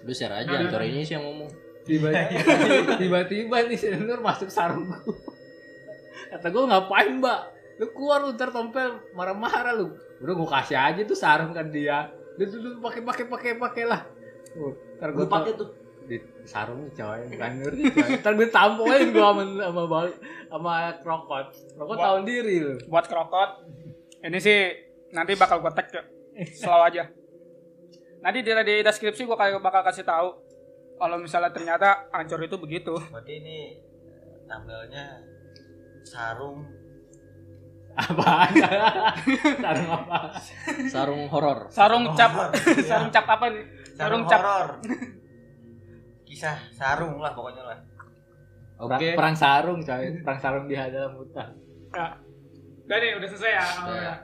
[SPEAKER 4] Lu share aja antor ini sih yang ngomong.
[SPEAKER 1] tiba-tiba tiba-tiba nih si Nur masuk sarung gue kata gue ngapain mbak lu keluar lu ntar tompel marah-marah lu udah gue kasih aja tuh sarung kan dia dia tuh pakai pakai pakai pakai lah Uh, ntar gue
[SPEAKER 4] pakai tuh.
[SPEAKER 1] di sarung coy bukan coy. ntar gue tampoin gue sama sama bal sama krokot krokot tahun diri lu
[SPEAKER 3] Buat krokot. Ini sih nanti bakal gue tag. Selalu aja. Nanti di, di deskripsi gue kayak bakal kasih tahu kalau misalnya ternyata ancur itu begitu.
[SPEAKER 2] Berarti ini eh, tampilnya sarung
[SPEAKER 1] apa sarung apa
[SPEAKER 4] Sarung horor.
[SPEAKER 3] Sarung cap, sarung cap apa nih?
[SPEAKER 2] sarung
[SPEAKER 3] Sarung cap.
[SPEAKER 2] horor. Kisah sarung lah pokoknya lah.
[SPEAKER 1] perang,
[SPEAKER 4] Oke.
[SPEAKER 1] perang sarung coy perang sarung di dalam hutan
[SPEAKER 3] Ya. Udah nih, udah selesai ya.
[SPEAKER 4] Ya.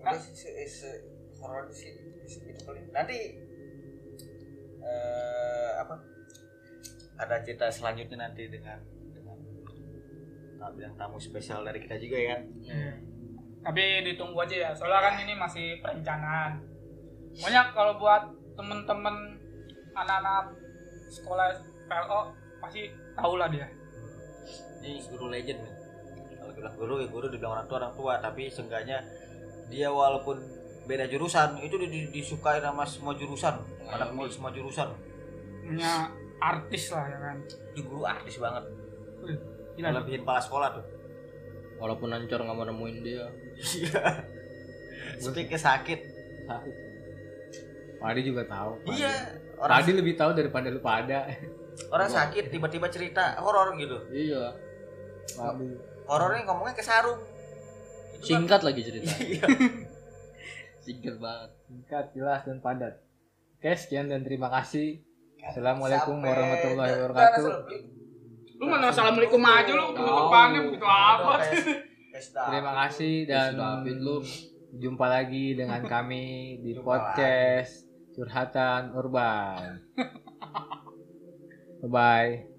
[SPEAKER 2] Udah se horor sih sih gitu kali. Nanti eh apa? Ada cerita selanjutnya nanti dengan bilang tamu spesial dari kita juga ya.
[SPEAKER 3] Tapi ditunggu aja ya. Soalnya kan ini masih perencanaan. Pokoknya kalau buat temen-temen anak-anak sekolah PLO pasti tahu lah dia.
[SPEAKER 2] Ini guru legend nih. Kalau bilang guru ya guru dibilang orang tua orang tua, tapi seenggaknya dia walaupun beda jurusan itu di- di- disukai sama semua jurusan, anak murid semua jurusan.
[SPEAKER 3] Punya artis lah ya kan.
[SPEAKER 2] Dia guru artis banget.
[SPEAKER 3] Gila.
[SPEAKER 2] Lebihin kepala sekolah tuh.
[SPEAKER 4] Walaupun ancur nggak mau nemuin dia.
[SPEAKER 2] Iya. Seperti sakit.
[SPEAKER 1] sakit Padi juga tahu Padi.
[SPEAKER 2] Iya. Orang
[SPEAKER 1] Padi lebih tahu daripada lu pada
[SPEAKER 2] orang sakit tiba-tiba cerita horor gitu.
[SPEAKER 4] Iya.
[SPEAKER 1] Padi
[SPEAKER 2] Horornya ngomongnya ke sarung. Itu kan-
[SPEAKER 4] Singkat lagi cerita.
[SPEAKER 2] Iya.
[SPEAKER 4] Singkat banget.
[SPEAKER 1] singkat jelas dan padat oke sekian dan terima kasih Assalamualaikum
[SPEAKER 2] Sampai-
[SPEAKER 1] warahmatullahi wabarakatuh.
[SPEAKER 3] Lu mana assalamualaikum aja lu penutupannya begitu
[SPEAKER 2] dah.
[SPEAKER 1] terima kasih
[SPEAKER 4] Dan lu.
[SPEAKER 1] Jumpa lagi dengan kami di podcast curhatan urban. Bye bye